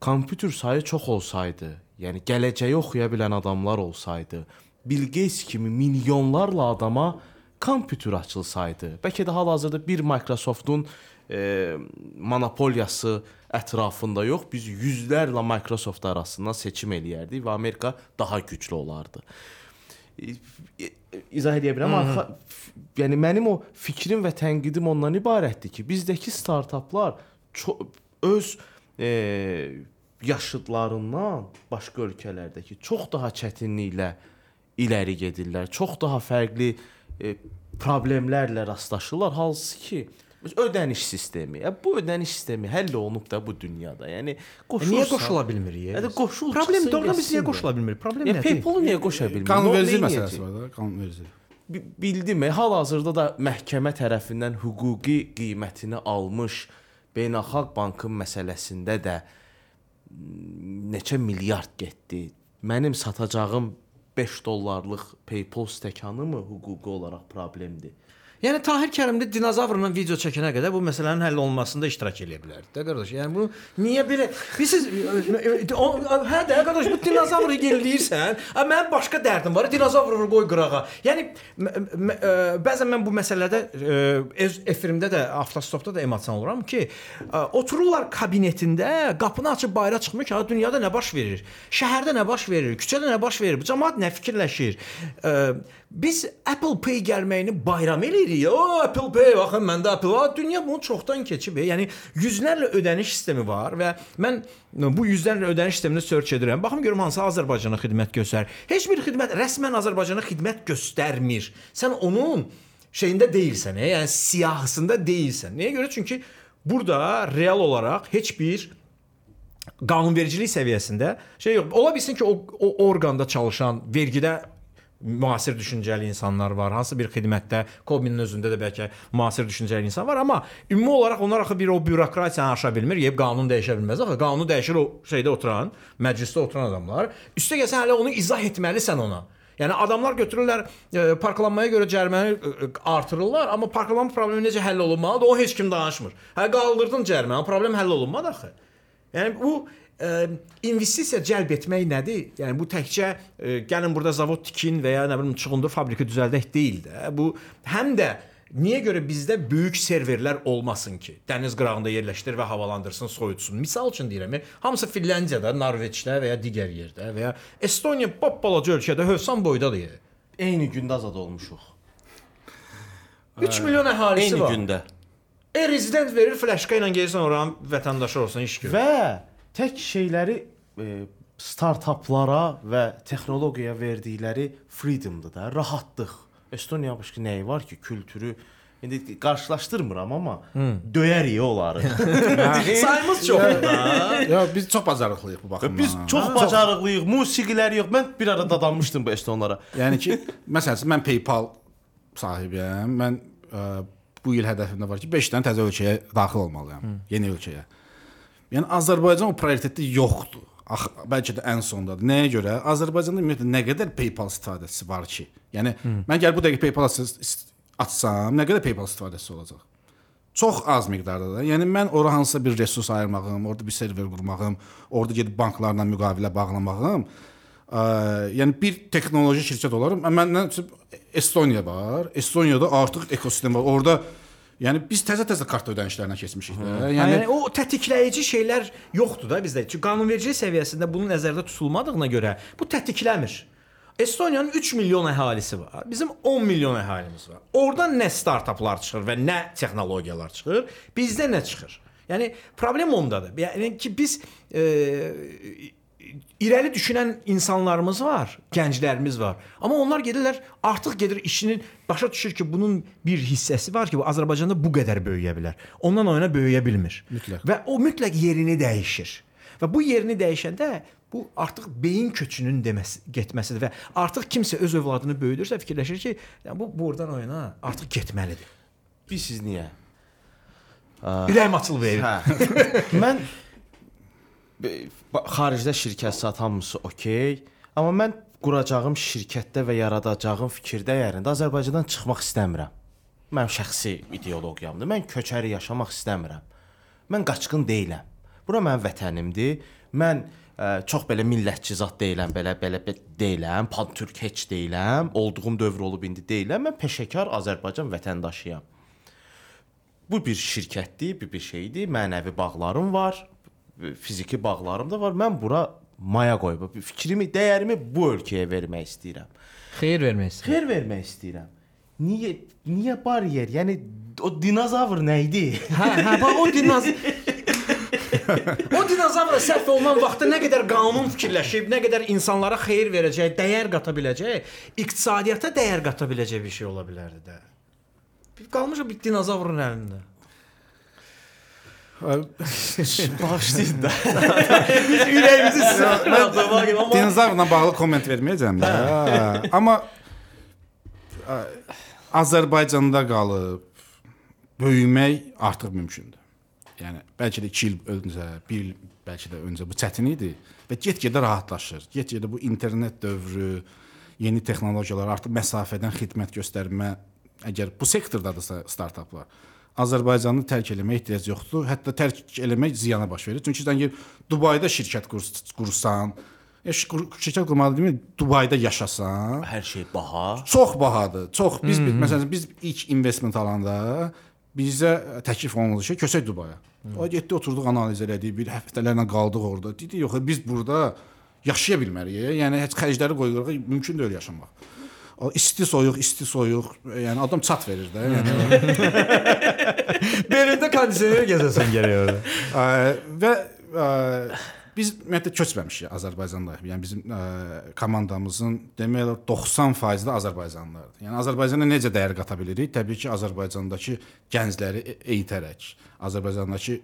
kompüter sayı çox olsaydı, yəni gələcəyi oxuya bilən adamlar olsaydı, Bill Gates kimi milyonlarla adama kompüter açılsaydı, bəlkə də hal-hazırda bir Microsoftun e, monopoliyası ətrafında yox, biz yüzlərlə Microsoft arasından seçim eləyərdik və Amerika daha güclü olardı. E, e, İzah edə bilirəm, amma yəni mənim o fikrim və tənqidim ondan ibarətdir ki, bizdəki startaplar öz e, yaşıdlarından başqa ölkələrdəki çox daha çətinliklə irəli gedirlər. Çox daha fərqli e, problemlərlə rastlaşırlar, hansı ki ödəniş sistemi. Ya bu ödəniş sistemi həll olunub da bu dünyada. Yəni qoşulsa, Niyə qoşula bilmirik? Yəni qoşul. Problem doğrudan biz niyə qoşula bilmirik? Problem Yəni nədir? PayPal niyə qoşa bilmir? Qanunvericilik O məsələsi var da, qanunvericilik. Bi- Bildim, hal-hazırda da məhkəmə tərəfindən hüquqi qiymətini almış Beynəlxalq Bankın məsələsində də neçə milyard getdi. Mənim satacağım 5 dollarlıq PayPal stəkanı mı hüquqi olaraq problemdir? Yəni Tahir Kərimli dinozavrla video çəkənə qədər bu məsələnin həll olunmasında iştirak edə bilərdi. Də qardaş, yəni bunu niyə belə bilirsiniz hə də qardaş bu dinozavrı yelləyirsən, a mənim başqa dərdim var. Dinozavrı qoy qırağa. Yəni bəzən mən bu məsələdə öz efirimdə də avtostopda da emotsion oluram ki, otururlar kabinetində, qapını açıb bayıra çıxmır ki, ha, dünyada nə baş verir? Şəhərdə nə baş verir? Küçədə nə baş verir? Bu cəmaət nə fikirləşir? Ə, biz Apple Pay gəlməyini bayram eləyirik. O Apple Pay, baxın məndə Apple var. Dünya bunu çoxdan keçib. e. Yəni yüzlərlə ödəniş sistemi var və mən bu yüzlərlə ödəniş sistemini search edirəm. Baxım görüm hansı Azərbaycana xidmət göstərir. Heç bir xidmət rəsmən Azərbaycana xidmət göstərmir. Sən onun şeyində deyilsən, e, yəni siyahısında deyilsən. Nəyə görə? Çünki burada real olaraq heç bir qanunvericilik səviyyəsində şey yox. Ola bilsin ki, o, o orqanda çalışan, vergidə müasir düşüncəli insanlar var. Hansı bir xidmətdə, Kobinin özündə də bəlkə müasir düşüncəli insan var, amma ümumi olaraq onlar axı bir o bürokratiyanı aşa bilmir, yeb qanun dəyişə bilməz. Axı qanunu dəyişir o şeydə oturan, məclisdə oturan adamlar. Üstə gəlsən hələ onu izah etməlisən ona. Yəni adamlar götürürlər e, parklanmaya görə cəriməni e, artırırlar, amma parklanma problemi necə həll olunmalıdır, o heç kim danışmır. Hə qaldırdın cəriməni, problem həll olunmadı axı. Yəni bu investisiya cəlb etmək nədir? Yəni bu təkcə gəlin burada zavod tikin və ya nə bilim çıxındır fabrika düzəldək deyil də. Bu həm də niyə görə bizdə böyük serverlər olmasın ki? Dəniz qırağında yerləşdir və havalandırsın, soyutsun. Misal üçün deyirəm, e, hamısı Finlandiyada, Norveçdə və ya digər yerdə və ya Estoniya balaca ölkədə hövsan boydadır. Eyni gündə azad olmuşuq. 3 milyon əhalisi Eyni var. gündə. E rezident verir, flaşka ilə gəlirsən oranın vətəndaşı olsan iş gör. Və tək şeyləri e, startaplara və texnologiyaya verdikləri freedomdur da, rahatlıq. Estoniya başqa nəyi var ki, kültürü İndi qarşılaşdırmıram amma döyərik onları. Sayımız çoxdur da. Ya biz çox bacarıqlıyıq bu baxımdan. Biz çox bacarıqlıyıq, musiqiləri yox. Mən bir ara dadanmışdım bu estonlara. Yəni ki, məsələn, mən PayPal sahibiyəm. Mən ə, bu il hədəfimdə var ki, 5 dənə təzə ölkəyə daxil olmalıyam. Yeni ölkəyə. Yəni Azərbaycan o prioritetdə yoxdur. Ax, bəlkə də ən sondadır. Nəyə görə? Azərbaycanda ümumiyyətlə nə qədər PayPal istifadəçisi var ki? Yəni mən gəl bu dəqiqə PayPal açs- açsam, nə qədər PayPal istifadəçisi olacaq? Çox az miqdarda da. Yəni mən ora hansısa bir resurs ayırmağım, orada bir server qurmağım, orada gedib banklarla müqavilə bağlamağım, ə, yəni bir texnoloji şirkət olarım. Məndən Estoniya var. Estoniyada artıq ekosistem var. Orada yəni biz təzə-təzə kart ödənişlərinə keçmişik də. Yəni, yəni o tətikləyici şeylər yoxdur da bizdə. Çünki qanunvericilik səviyyəsində bunu nəzərdə tutulmadığına görə bu tətikləmir. Estoniyanın 3 milyon əhalisi var. Bizim 10 milyon əhalimiz var. Oradan nə startaplar çıxır və nə texnologiyalar çıxır? Bizdə nə çıxır? Yəni problem ondadır. Yəni ki biz e, irəli düşünən insanlarımız var, gənclərimiz var. Amma onlar gedirlər, artıq gedir işinin başa düşür ki, bunun bir hissəsi var ki, bu Azərbaycanda bu qədər böyüyə bilər. Ondan oyuna böyüyə bilmir. Mütləq. Və o mütləq yerini dəyişir. Və bu yerini dəyişəndə Bu artıq beyin köçünün deməsi, getməsidir və artıq kimsə öz övladını böyüdürsə fikirləşir ki, yəni bu buradan oyuna artıq getməlidir. Bilirsiz niyə? Ürəyim açılıb verir. Hə. mən xaricdə şirkət satanmısı okey, amma mən quracağım şirkətdə və yaradacağım fikir dəyərində Azərbaycandan çıxmaq istəmirəm. Mənim şəxsi ideologiyamdır. Mən köçəri yaşamaq istəmirəm. Mən qaçqın deyiləm. Bura mənim vətənimdir. Mən ə, çox belə millətçi zat deyiləm, belə belə be- deyiləm, pan-türk heç deyiləm. Olduğum dövr olub indi deyiləm. Mən peşəkar Azərbaycan vətəndaşıyam. Bu bir şirkətdir, bir bir şeydir. Mənəvi bağlarım var, fiziki bağlarım da var. Mən bura maya qoyub fikrimi, dəyərimi bu ölkəyə vermək istəyirəm. Xeyir vermək istəyir. Xeyir vermək istəyirəm. Niyə niyə bariyer? Yəni o dinozavr nə idi? Hə, hə, bax o dinozavr O dinozavra səhv olunan vaxtda nə qədər qanun fikirləşib, nə qədər insanlara xeyir verəcək, dəyər qata biləcək, iqtisadiyyata dəyər qata biləcək bir şey ola bilərdi də. Bir qalmışıq bir dinozavrın əlində. Bağışlayın da. Biz ürəyimizi sizə Mən dinozavrla bağlı komment verməyəcəm də. Hə, Amma ə, Azərbaycanda qalıb böyümək artıq mümkündür. Yəni bəlkə də 2 il öncə, 1 il bəlkə də öncə bu çətin idi və get-gedə rahatlaşır. Get-gedə bu internet dövrü, yeni texnologiyalar, artıq məsafədən xidmət göstərmə, əgər bu sektordadırsa startaplar, Azərbaycanı tərk eləməyə ehtiyac yoxdur. Hətta tərk eləmək ziyana baş verir. Çünki sən gəl Dubayda şirkət qurs- qursan, qur- şirkət qurmalı deyil, Dubayda yaşasan, Hər şey baha. Çox bahadır. Çox biz hmm. məsələn biz ilk investment alanda bizə təklif olundu ki, köçək Dubaya. O getdi oturduq analiz elədik, bir həftələrlə qaldıq orada. Dedi yox, biz burada yaşaya bilmərik. Yəni heç xərcləri qoyuruq, mümkün deyil yaşamaq. O isti soyuq, isti soyuq, yəni adam çat verir də. Yəni Belində kondisioner gəzəsən. Ə, və ə, biz ümumiyyətlə köçməmişik Azərbaycanda. Yəni bizim ə, komandamızın demək olar 90% də Azərbaycanlılardır. Yəni Azərbaycana necə dəyər qata bilirik? Təbii ki, Azərbaycandakı gəncləri e- eğitərək, Azərbaycandakı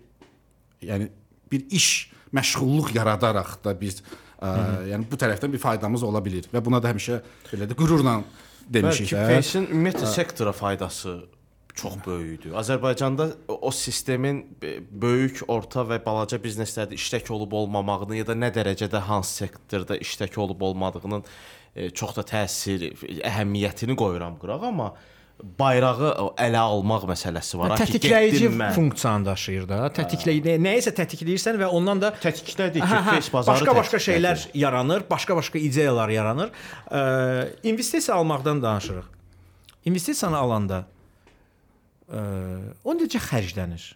yəni bir iş, məşğulluq yaradaraq da biz ə, yəni bu tərəfdən bir faydamız ola bilər və buna da həmişə belə də qürurla demişik Bəlkə də. Face-in ümumiyyətlə Ə, sektora faydası çox böyükdür. Azərbaycanda o- sistemin e, böyük, orta və balaca bizneslərdə iştək olub olmamağını ya da nə dərəcədə hansı sektorda iştək olub olmadığının e, çox da təsir, əhəmiyyətini qoyuram qıraq, amma bayrağı ələ almaq məsələsi var. Tətikləyici funksiyanı daşıyır da. Tətikləyici nəyisə tətikləyirsən və ondan da tətiklədik ki, Hə, hə, Face bazarı başqa-başqa şeylər yaranır, başqa-başqa ideyalar yaranır. Ə, investisiya almaqdan danışırıq. İnvestisiyanı alanda ə, o necə xərclənir?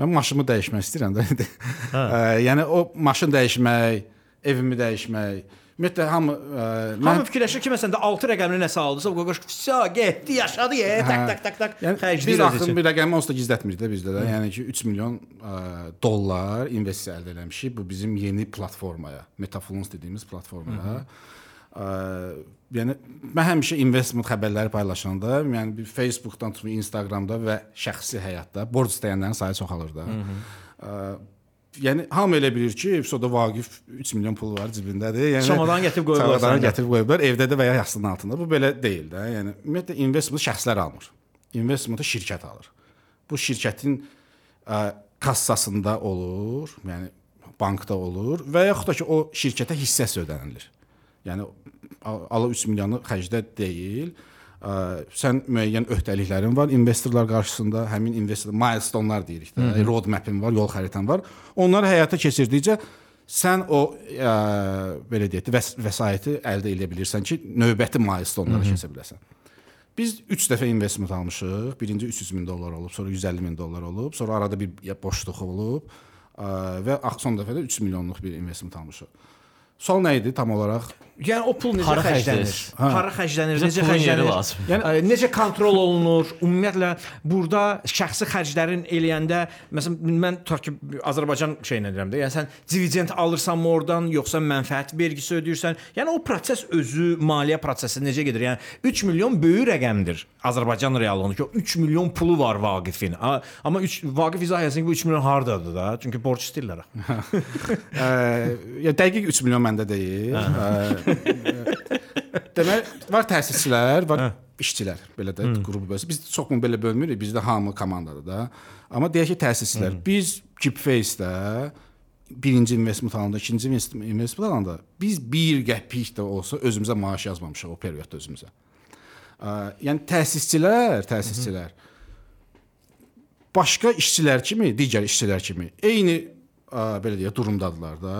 Mən maşınımı dəyişmək istəyirəm də. Hə. Yəni o maşın dəyişmək, evimi dəyişmək. Ümumiyyətlə hamı ə, Hamı fikirləşir ki, məsələn də 6 rəqəmini nəsə aldısa, bu qoş, "Vəsə, getdi, yaşadı, ye, tak tak tak tak." Yəni xərcləyir biz üçün. bir rəqəmi onsuz da gizlətmirik də bizdə də. Hı. Yəni ki 3 milyon ə, dollar investisiya əldə eləmişik bu bizim yeni platformaya, Metafluence dediyimiz platformaya. Ə, yəni mən həmişə investment xəbərləri paylaşanda, yəni bir Facebookdan tutmuş Instagramda və şəxsi həyatda borc istəyənlərin sayı çoxalır da. Hı hı. Ə, yəni hamı elə bilir ki, Soda Vaqif 3 milyon pulu var cibindədir. Yəni Çamadanı gətirib qoyublar Çamadanı gətirib qoyublar evdə də və ya yastığın altında. Bu belə deyil də. Yəni ümumiyyətlə investment şəxslər almır. Investmentı şirkət alır. Bu şirkətin ə, kassasında olur, yəni bankda olur və yaxud da ki o şirkətə hissəsi ödənilir. Yəni al- ala 3 milyonu xərcdə deyil. Ə, sən müəyyən öhdəliklərin var investorlar qarşısında, həmin investor milestone-lar deyirik də, Hı hı. roadmap-in var, yol xəritan var. Onları həyata keçirdikcə sən o ə, belə deyək də vəs vəsaiti əldə edə bilirsən ki, növbəti milestone-lara keçə biləsən. Biz 3 dəfə investment almışıq. Birinci 300 min dollar olub, sonra 150 min dollar olub, sonra arada bir boşluq olub ə, və son dəfə də 3 milyonluq bir investment almışıq. Sual nə idi tam olaraq? Yəni o pul necə Hara xərclənir? xərclənir? Hə. Hara xərclənir? Necə yeri xərclənir? Yəni necə kontrol olunur? Ümumiyyətlə burada şəxsi xərclərin eləyəndə məsələn mən tutaq ki Azərbaycan şeyinə deyirəm də, yəni sən dividend alırsanmı oradan, yoxsa mənfəət vergisi ödəyirsən? Yəni o proses özü maliyyə prosesi necə gedir? Yəni 3 milyon böyük rəqəmdir Azərbaycan reallığında ki, o 3 milyon pulu var Vaqifin. Amma 3 Vaqif izah etsin ki, bu 3 milyon hardadır da? Çünki borc istəyirlər. Ə, ya dəqiq 3 milyon məndə deyil. Demək, var təsisçilər, var işçilər, belə də qrup bölsə. Biz çoxmu belə bölmürük, bizdə hamı komandadır da. Amma deyək ki, təsisçilər. Biz Keepface-də birinci investment alanda, ikinci invest- investment alanda biz 1 qəpik də olsa özümüzə maaş yazmamışıq o periodda özümüzə. Yəni təsisçilər, təsisçilər başqa işçilər kimi, digər işçilər kimi eyni ə, belə deyək durumdadılar da.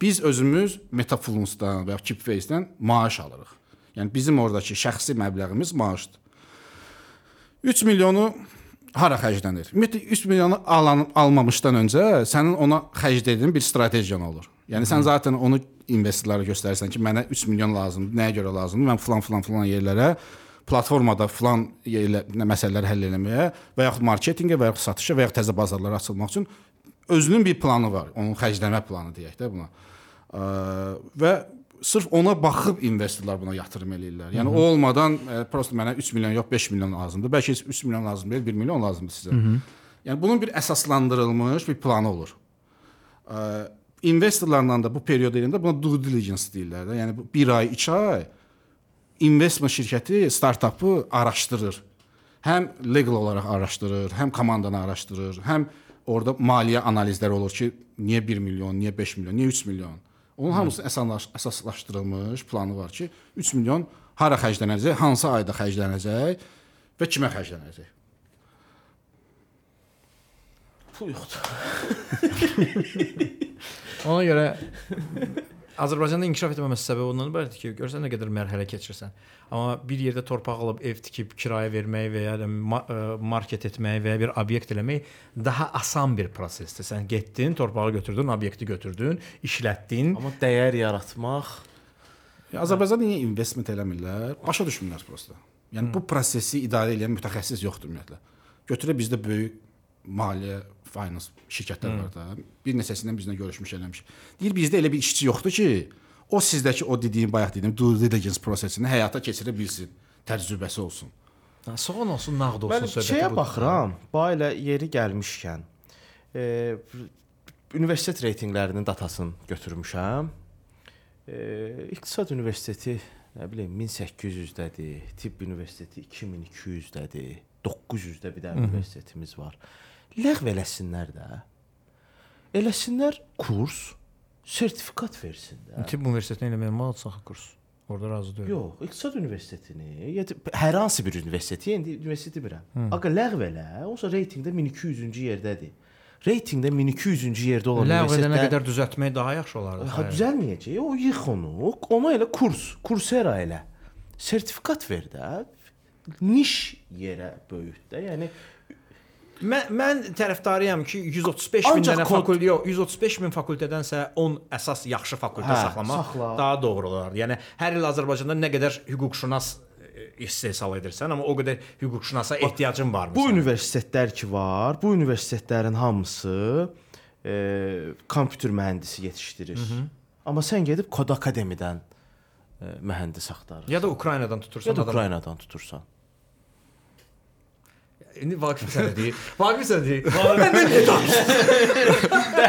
Biz özümüz Metafluence-dan və ya Keepface-dən maaş alırıq. Yəni bizim oradakı şəxsi məbləğimiz maaşdır. 3 milyonu hara xərclənir? Ümumiyyətlə 3 milyonu alan almamışdan öncə sənin ona xərclədiyin bir strategiyan olur. Yəni sən zaten onu investorlara göstərirsən ki, mənə 3 milyon lazımdır. Nəyə görə lazımdır? Mən falan falan falan yerlərə platformada falan yerlə məsələləri həll etməyə və yaxud marketinqə və yaxud satışa və yaxud təzə bazarlara açılmaq üçün özünün bir planı var. Onun xərcləmə planı deyək də buna. Ə, və sırf ona baxıb investorlar buna yatırım eləyirlər. Yəni Hı o -hı. olmadan e, prosta mənə 3 milyon yox 5 milyon lazımdır. Bəlkə heç 3 milyon lazım deyil, 1 milyon lazımdır sizə. Hı -hı. Yəni bunun bir əsaslandırılmış bir planı olur. Ə, investorlarla da bu period eləyəndə buna due diligence deyirlər də. Yəni bu 1 ay, 2 ay investment şirkəti startapı araşdırır. Həm legal olaraq araşdırır, həm komandanı araşdırır, həm orada maliyyə analizləri olur ki, niyə 1 milyon, niyə 5 milyon, niyə 3 milyon. Onun hamısı əsaslaş əsaslaşdırılmış planı var ki, 3 milyon hara xərclənəcək, hansı ayda xərclənəcək və kimə xərclənəcək. Pul yoxdur. Ona görə Azərbaycanda inkişaf etməməsi səbəbi ondan ibarətdir ki, görsən nə qədər mərhələ keçirsən. Amma bir yerdə torpaq alıb ev tikib kirayə vermək və ya ə, market etmək və ya bir obyekt eləmək daha asan bir prosesdir. Sən getdin, torpağı götürdün, obyekti götürdün, işlətdin. Amma dəyər yaratmaq Ya, Azərbaycanda niyə investment eləmirlər? Başa düşmürlər prosta. Yəni bu prosesi idarə edən mütəxəssis yoxdur ümumiyyətlə. Götürə bizdə böyük maliyyə finance şirkətlər Hı. var da. Bir neçəsindən bizlə görüşmüş eləmiş. Deyir bizdə elə bir işçi yoxdur ki, o sizdəki o dediyim bayaq dediyim due diligence prosesini həyata keçirə bilsin, təcrübəsi olsun. Ha, Soğan olsun, nağd olsun Mən söhbəti şeyə budur. baxıram. Bax elə yeri gəlmişkən. E, universitet reytinqlərinin datasını götürmüşəm. E, İqtisad Universiteti nə bilim 1800-dədir, Tibb Universiteti 2200-dədir, 900-də bir Mhm. universitetimiz var. Ləğv eləsinlər də. Eləsinlər kurs, sertifikat versin də. Tibb universitetinə eləmək mal saxı kurs. Orada razı deyil. Yox, İqtisad Universitetini, ya hər hansı bir universiteti, indi universiteti bilirəm. Hı. Aqa ləğv elə, onsa reytinqdə 1200-cü yerdədir. Reytinqdə 1200-cü yerdə olan Ləğv edənə universitetlər qədər düzəltmək daha yaxşı olardı. Ha düzəlməyəcək. O yığ onu, ona elə kurs, kursera elə. Sertifikat ver də. Niş yerə böyüt də. Yəni Mən mən tərəfdarıyam ki, 135 min Ancaq dənə kod- fakültə, yox, 135 min fakültədənsə 10 əsas yaxşı fakültə Hə, saxlamaq saxla. daha doğru olar. Yəni hər il Azərbaycanda nə qədər hüquqşünas e, istehsal edirsən, amma o qədər hüquqşünasa ehtiyacın var bu universitetlər ki var, bu universitetlərin hamısı e, kompüter mühəndisi yetişdirir. Hı hı. Amma sən gedib Kod Akademidən e, mühəndis axtarırsan. Ya da Ukraynadan tutursan Ya da adam- Ukraynadan tutursan. İndi Vaqif sənə deyir. Vaqif sənə deyir. Məndən niyə danışırsan?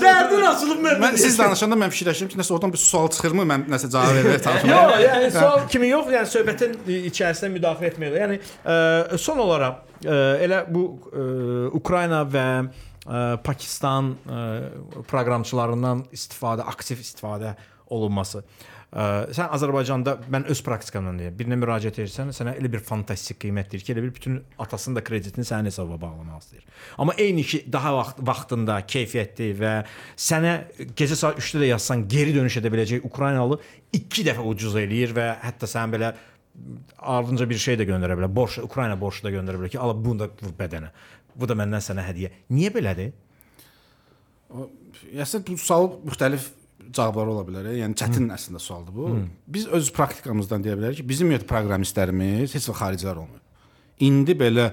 Dərdin açılıb məndən. Mən siz danışanda mən fikirləşirəm ki, nəsə oradan bir sual çıxırmı, mən nəsə cavab verərək çalışıram. Yox, yəni sual kimi yox, yəni söhbətin içərisində müdaxilə etmək. Yəni ə, son olaraq ə, elə bu ə, Ukrayna və Pakistan proqramçılarından istifadə, aktiv istifadə olunması. Sən Azərbaycanda mən öz praktikamdan deyirəm. Birinə müraciət edirsən, sənə elə bir fantastik qiymət deyir ki, elə bir bütün atasının da kreditini sənin hesabına bağlamaq istəyir. Amma eyni ki, daha vaxt vaxtında keyfiyyətli və sənə gecə saat 3-də də yazsan geri dönüş edə biləcək Ukraynalı 2 dəfə ucuz eləyir və hətta sən belə ardınca bir şey də göndərə bilər. Borc, Ukrayna borcu da göndərə bilər ki, al bunu da vur bədənə. Bu da məndən sənə hədiyyə. Niyə belədir? Əslində bu sual müxtəlif cavabları ola bilər. Yəni çətin əslində sualdır bu. Hı. Biz öz praktikamızdan deyə bilərik ki, bizim ümumiyyətlə proqramistlərimiz heç vaxt xaricilər olmayıb. İndi belə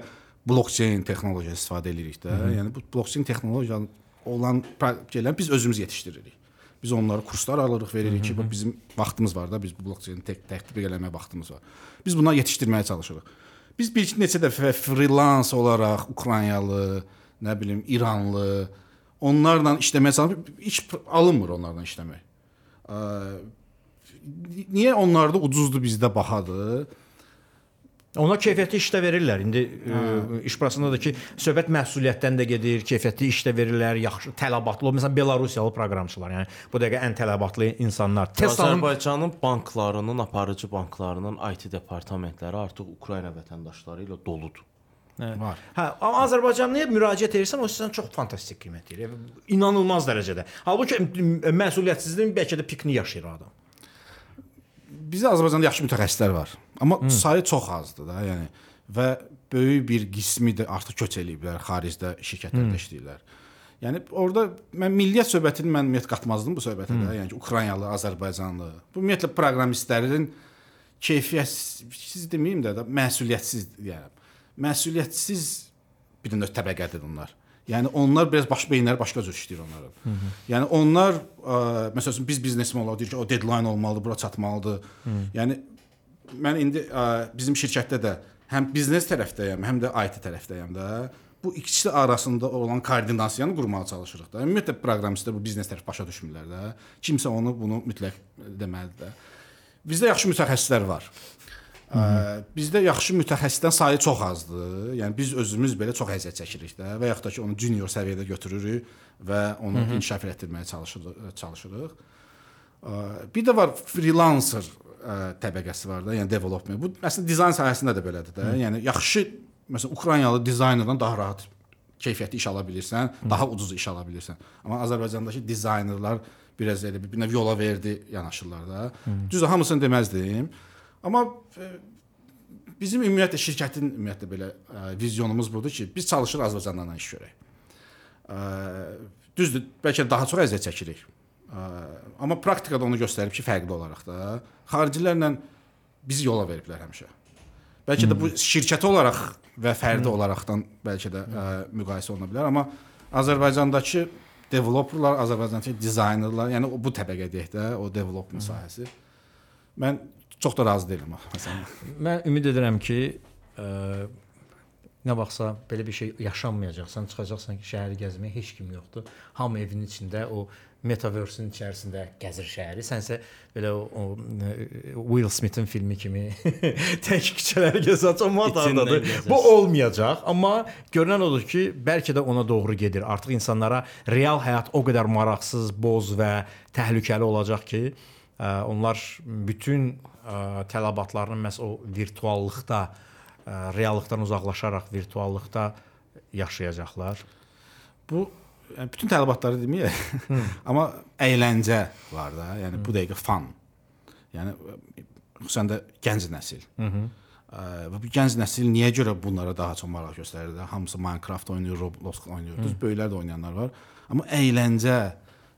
blokçeyn texnologiyası istifadə edirik də. Hı. Yəni bu blokçeyn texnologiyanı olan şeyləri biz özümüz yetişdiririk. Biz onlara kurslar alırıq, veririk ki, Hı hı. bax bizim vaxtımız var da, biz bu blokçeyni tək tətbiq eləməyə vaxtımız var. Biz buna yetişdirməyə çalışırıq. Biz bir neçə dəfə freelance olaraq Ukraynalı, nə bilim İranlı onlarla işləməyə çalışıb iş alınmır onlarla işləmək. Niyə onlarda ucuzdur, bizdə bahadır? Ona keyfiyyətli iş də verirlər. İndi ə, iş burasında da ki, söhbət məsuliyyətdən də gedir, keyfiyyətli iş də verirlər, yaxşı tələbatlı. Məsələn, Belarusiyalı proqramçılar, yəni bu dəqiqə ən tələbatlı insanlar. Teslanın Azərbaycanın banklarının, aparıcı banklarının IT departamentləri artıq Ukrayna vətəndaşları ilə doludur. Var. Hə, amma Azərbaycanlıya müraciət edirsən, o sizdən çox fantastik qiymət verir. İnanılmaz dərəcədə. Halbuki məsuliyyətsizliyin bəlkə də pikini yaşayır adam. Bizdə Azərbaycanda yaxşı mütəxəssislər var, amma Hı. sayı çox azdır da, yəni və böyük bir qismi də artıq köç eləyiblər, xaricdə şirkətlərdə Hı. işləyirlər. Yəni orada mən milliyyət söhbətini mən ümumiyyətlə qatmazdım bu söhbətə Hı. də. Yəni ki, Ukraynalı, Azərbaycanlı. Bu ümumiyyətlə proqramistlərin keyfiyyətsiz deməyim də, də məsuliyyətsiz deyərəm. Məsuliyyətsiz bir növ təbəqədir onlar. Yəni onlar biraz baş beyinləri başqa cür işləyir onların. Hı -hı. Yəni onlar ə, məsəl üçün biz biznesmen olaraq deyir ki, o deadline olmalıdır, bura çatmalıdır. Hı. Yəni mən indi ə, bizim şirkətdə də həm biznes tərəfdəyəm, həm də IT tərəfdəyəm də. Bu ikisi arasında olan koordinasiyanı qurmağa çalışırıq da. Ümumiyyətlə proqramistlər bu biznes tərəf başa düşmürlər də. Kimsə onu bunu mütləq deməlidir də. Bizdə yaxşı mütəxəssislər var. Ə, bizdə yaxşı mütəxəssisdən sayı çox azdır. Yəni biz özümüz belə çox əziyyət çəkirik də və yaxud da ki onu junior səviyyədə götürürük və onu Hı hı. inkişaf etdirməyə çalışırıq. çalışırıq. Bir də var freelancer ə, təbəqəsi var da, yəni development. Bu əslində dizayn sahəsində də belədir də. Hı. Yəni yaxşı məsələn Ukraynalı dizaynerdan daha rahat keyfiyyətli iş ala bilirsən, daha ucuz iş ala bilirsən. Amma Azərbaycandakı dizaynerlar biraz elə bir, bir növ yola verdi yanaşırlar da. Hı. Düzdür, hamısını deməzdim. Amma e, bizim ümumiyyətlə şirkətin ümumiyyətlə belə ə, vizyonumuz budur ki, biz çalışırıq Azərbaycandan iş görək. Ə, düzdür, bəlkə daha çox əziyyət çəkirik. Ə, amma praktikada onu göstərib ki, fərqli olaraq da xaricilərlə bizi yola veriblər həmişə. Bəlkə də bu şirkəti olaraq və fərdi olaraqdan bəlkə də ə, müqayisə oluna bilər, amma Azərbaycandakı developerlar, Azərbaycandakı dizaynerlar, yəni bu təbəqə deyək də, o development sahəsi. Mən çox da razı deyiləm axı, məsələn. Mən ümid edirəm ki, ə, nə vaxtsa belə bir şey yaşanmayacaqsan, çıxacaqsan ki, şəhəri gəzməyə heç kim yoxdur. Hamı evinin içində o metaverse-ün içərisində gəzir şəhəri. Sənsə belə o, o Will Smith-in filmi kimi tək küçələri gəzəcək amma gəzərsən. Bu olmayacaq, amma görünən odur ki, bəlkə də ona doğru gedir. Artıq insanlara real həyat o qədər maraqsız, boz və təhlükəli olacaq ki, ə, onlar bütün tələbatlarını məhz o virtuallıqda, reallıqdan uzaqlaşaraq virtuallıqda yaşayacaqlar. Bu yəni bütün tələbatları deməyək. Amma əyləncə var da. Yəni bu dəqiqə fan. Yəni xüsusən də gənc nəsil. Hı -hı. Və bu gənc nəsil niyə görə bunlara daha çox maraq göstərir də? Hamısı Minecraft oynayır, Roblox oynayır. Düz böyüklər də oynayanlar var. Amma əyləncə,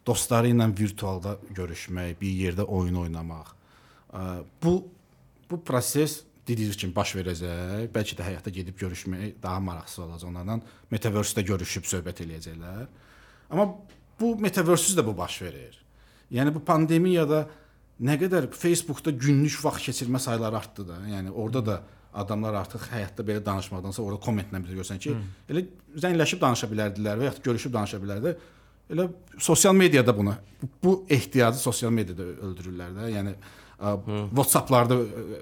dostları ilə virtualda görüşmək, bir yerdə oyun oynamaq. Bu bu proses dediyiniz kimi baş verəcək. Bəlkə də həyatda gedib görüşmək daha maraqsız olacaq onlarla. Metaverse-də görüşüb söhbət eləyəcəklər. Amma bu metaverse də bu baş verir. Yəni bu pandemiyada nə qədər Facebookda günlük vaxt keçirmə sayları artdı da. Yəni orada da adamlar artıq həyatda belə danışmaqdansa orada kommentlə bir görsən ki, Hı. elə zəngləşib danışa bilərdilər və ya görüşüb danışa bilərdilər. Elə sosial mediada bunu bu, ehtiyacı sosial mediada öldürürlər də. Yəni WhatsApp-larda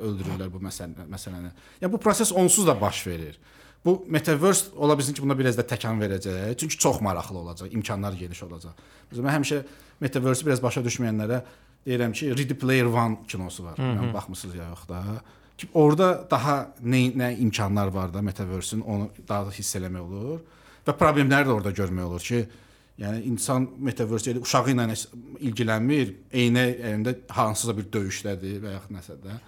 öldürürlər bu məsələ məsələni. Yəni bu proses onsuz da baş verir. Bu metaverse ola bilsin ki, buna biraz da təkan verəcək. Çünki çox maraqlı olacaq, imkanlar geniş olacaq. Məsələn, mən həmişə metaverse biraz başa düşməyənlərə deyirəm ki, Ready Player One kinosu var. Hı hı. Yəni baxmısınız ya yox da. Ki orada daha nə nə imkanlar var da metaverse-in onu daha da hiss eləmək olur və problemləri də orada görmək olur ki, yəni insan metaverse ilə uşağı ilə ilgilənmir, eynə əlində hansısa bir döyüşdədir və ya nəsə də.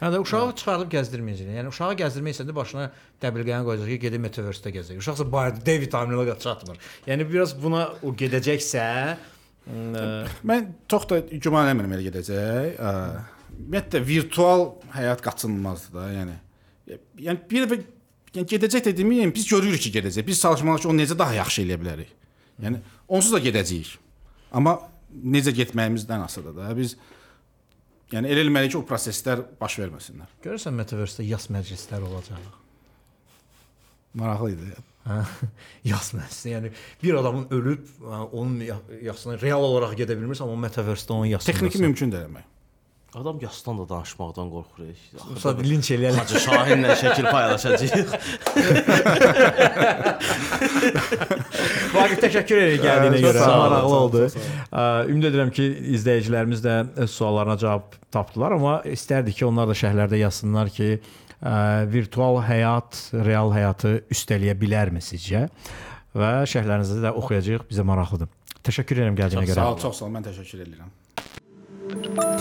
Hə də uşağı çıxarıb gəzdirməyəcək. Yəni uşağı gəzdirmək istədi başına dəbilqəni qoyacaq ki, gedib metaverse-də gəzək. Uşaqsa bayırda D vitamini ilə çatmır. Yəni biraz buna o gedəcəksə, Mən çox da güman eləmirəm elə gedəcək. Ə, Ümumiyyətlə virtual həyat qaçınılmazdır da, yəni. Yəni bir dəfə yəni gedəcək də deməyim, biz görürük ki, gedəcək. Biz çalışmalıyıq ki, onu necə daha yaxşı eləyə bilərik. Yəni onsuz da gedəcəyik. Amma necə getməyimizdən asılıdır da. Biz yəni elə eləməliyik ki, o proseslər baş verməsinlər. Görürsən metaverse-də yas məclisləri olacaq. Maraqlı idi. Hə, yas məclisi. Yəni bir adamın ölüb, onun ya- yasına real olaraq gedə bilmirsə, amma metaverse-də onun yasına. Texniki mümkündür eləmək. Adam yasdan da danışmaqdan qorxur. Sonra linç eləyərlər. Hacı Şahinlə şəkil paylaşacağıq. Vaqif təşəkkür edirik gəldiyinə Hə, görə. sağ ol, Maraqlı oldu. Ümid edirəm ki, izləyicilərimiz də öz suallarına cavab tapdılar, amma istərdik ki, onlar da şərhlərdə yazsınlar ki, ə, virtual həyat real həyatı üstələyə bilərmi sizcə? Və şərhlərinizi də oxuyacağıq. Bizə maraqlıdır. Təşəkkür edirəm gəldiyinə görə. Sağ ol, çox sağ ol. Mən təşəkkür edirəm.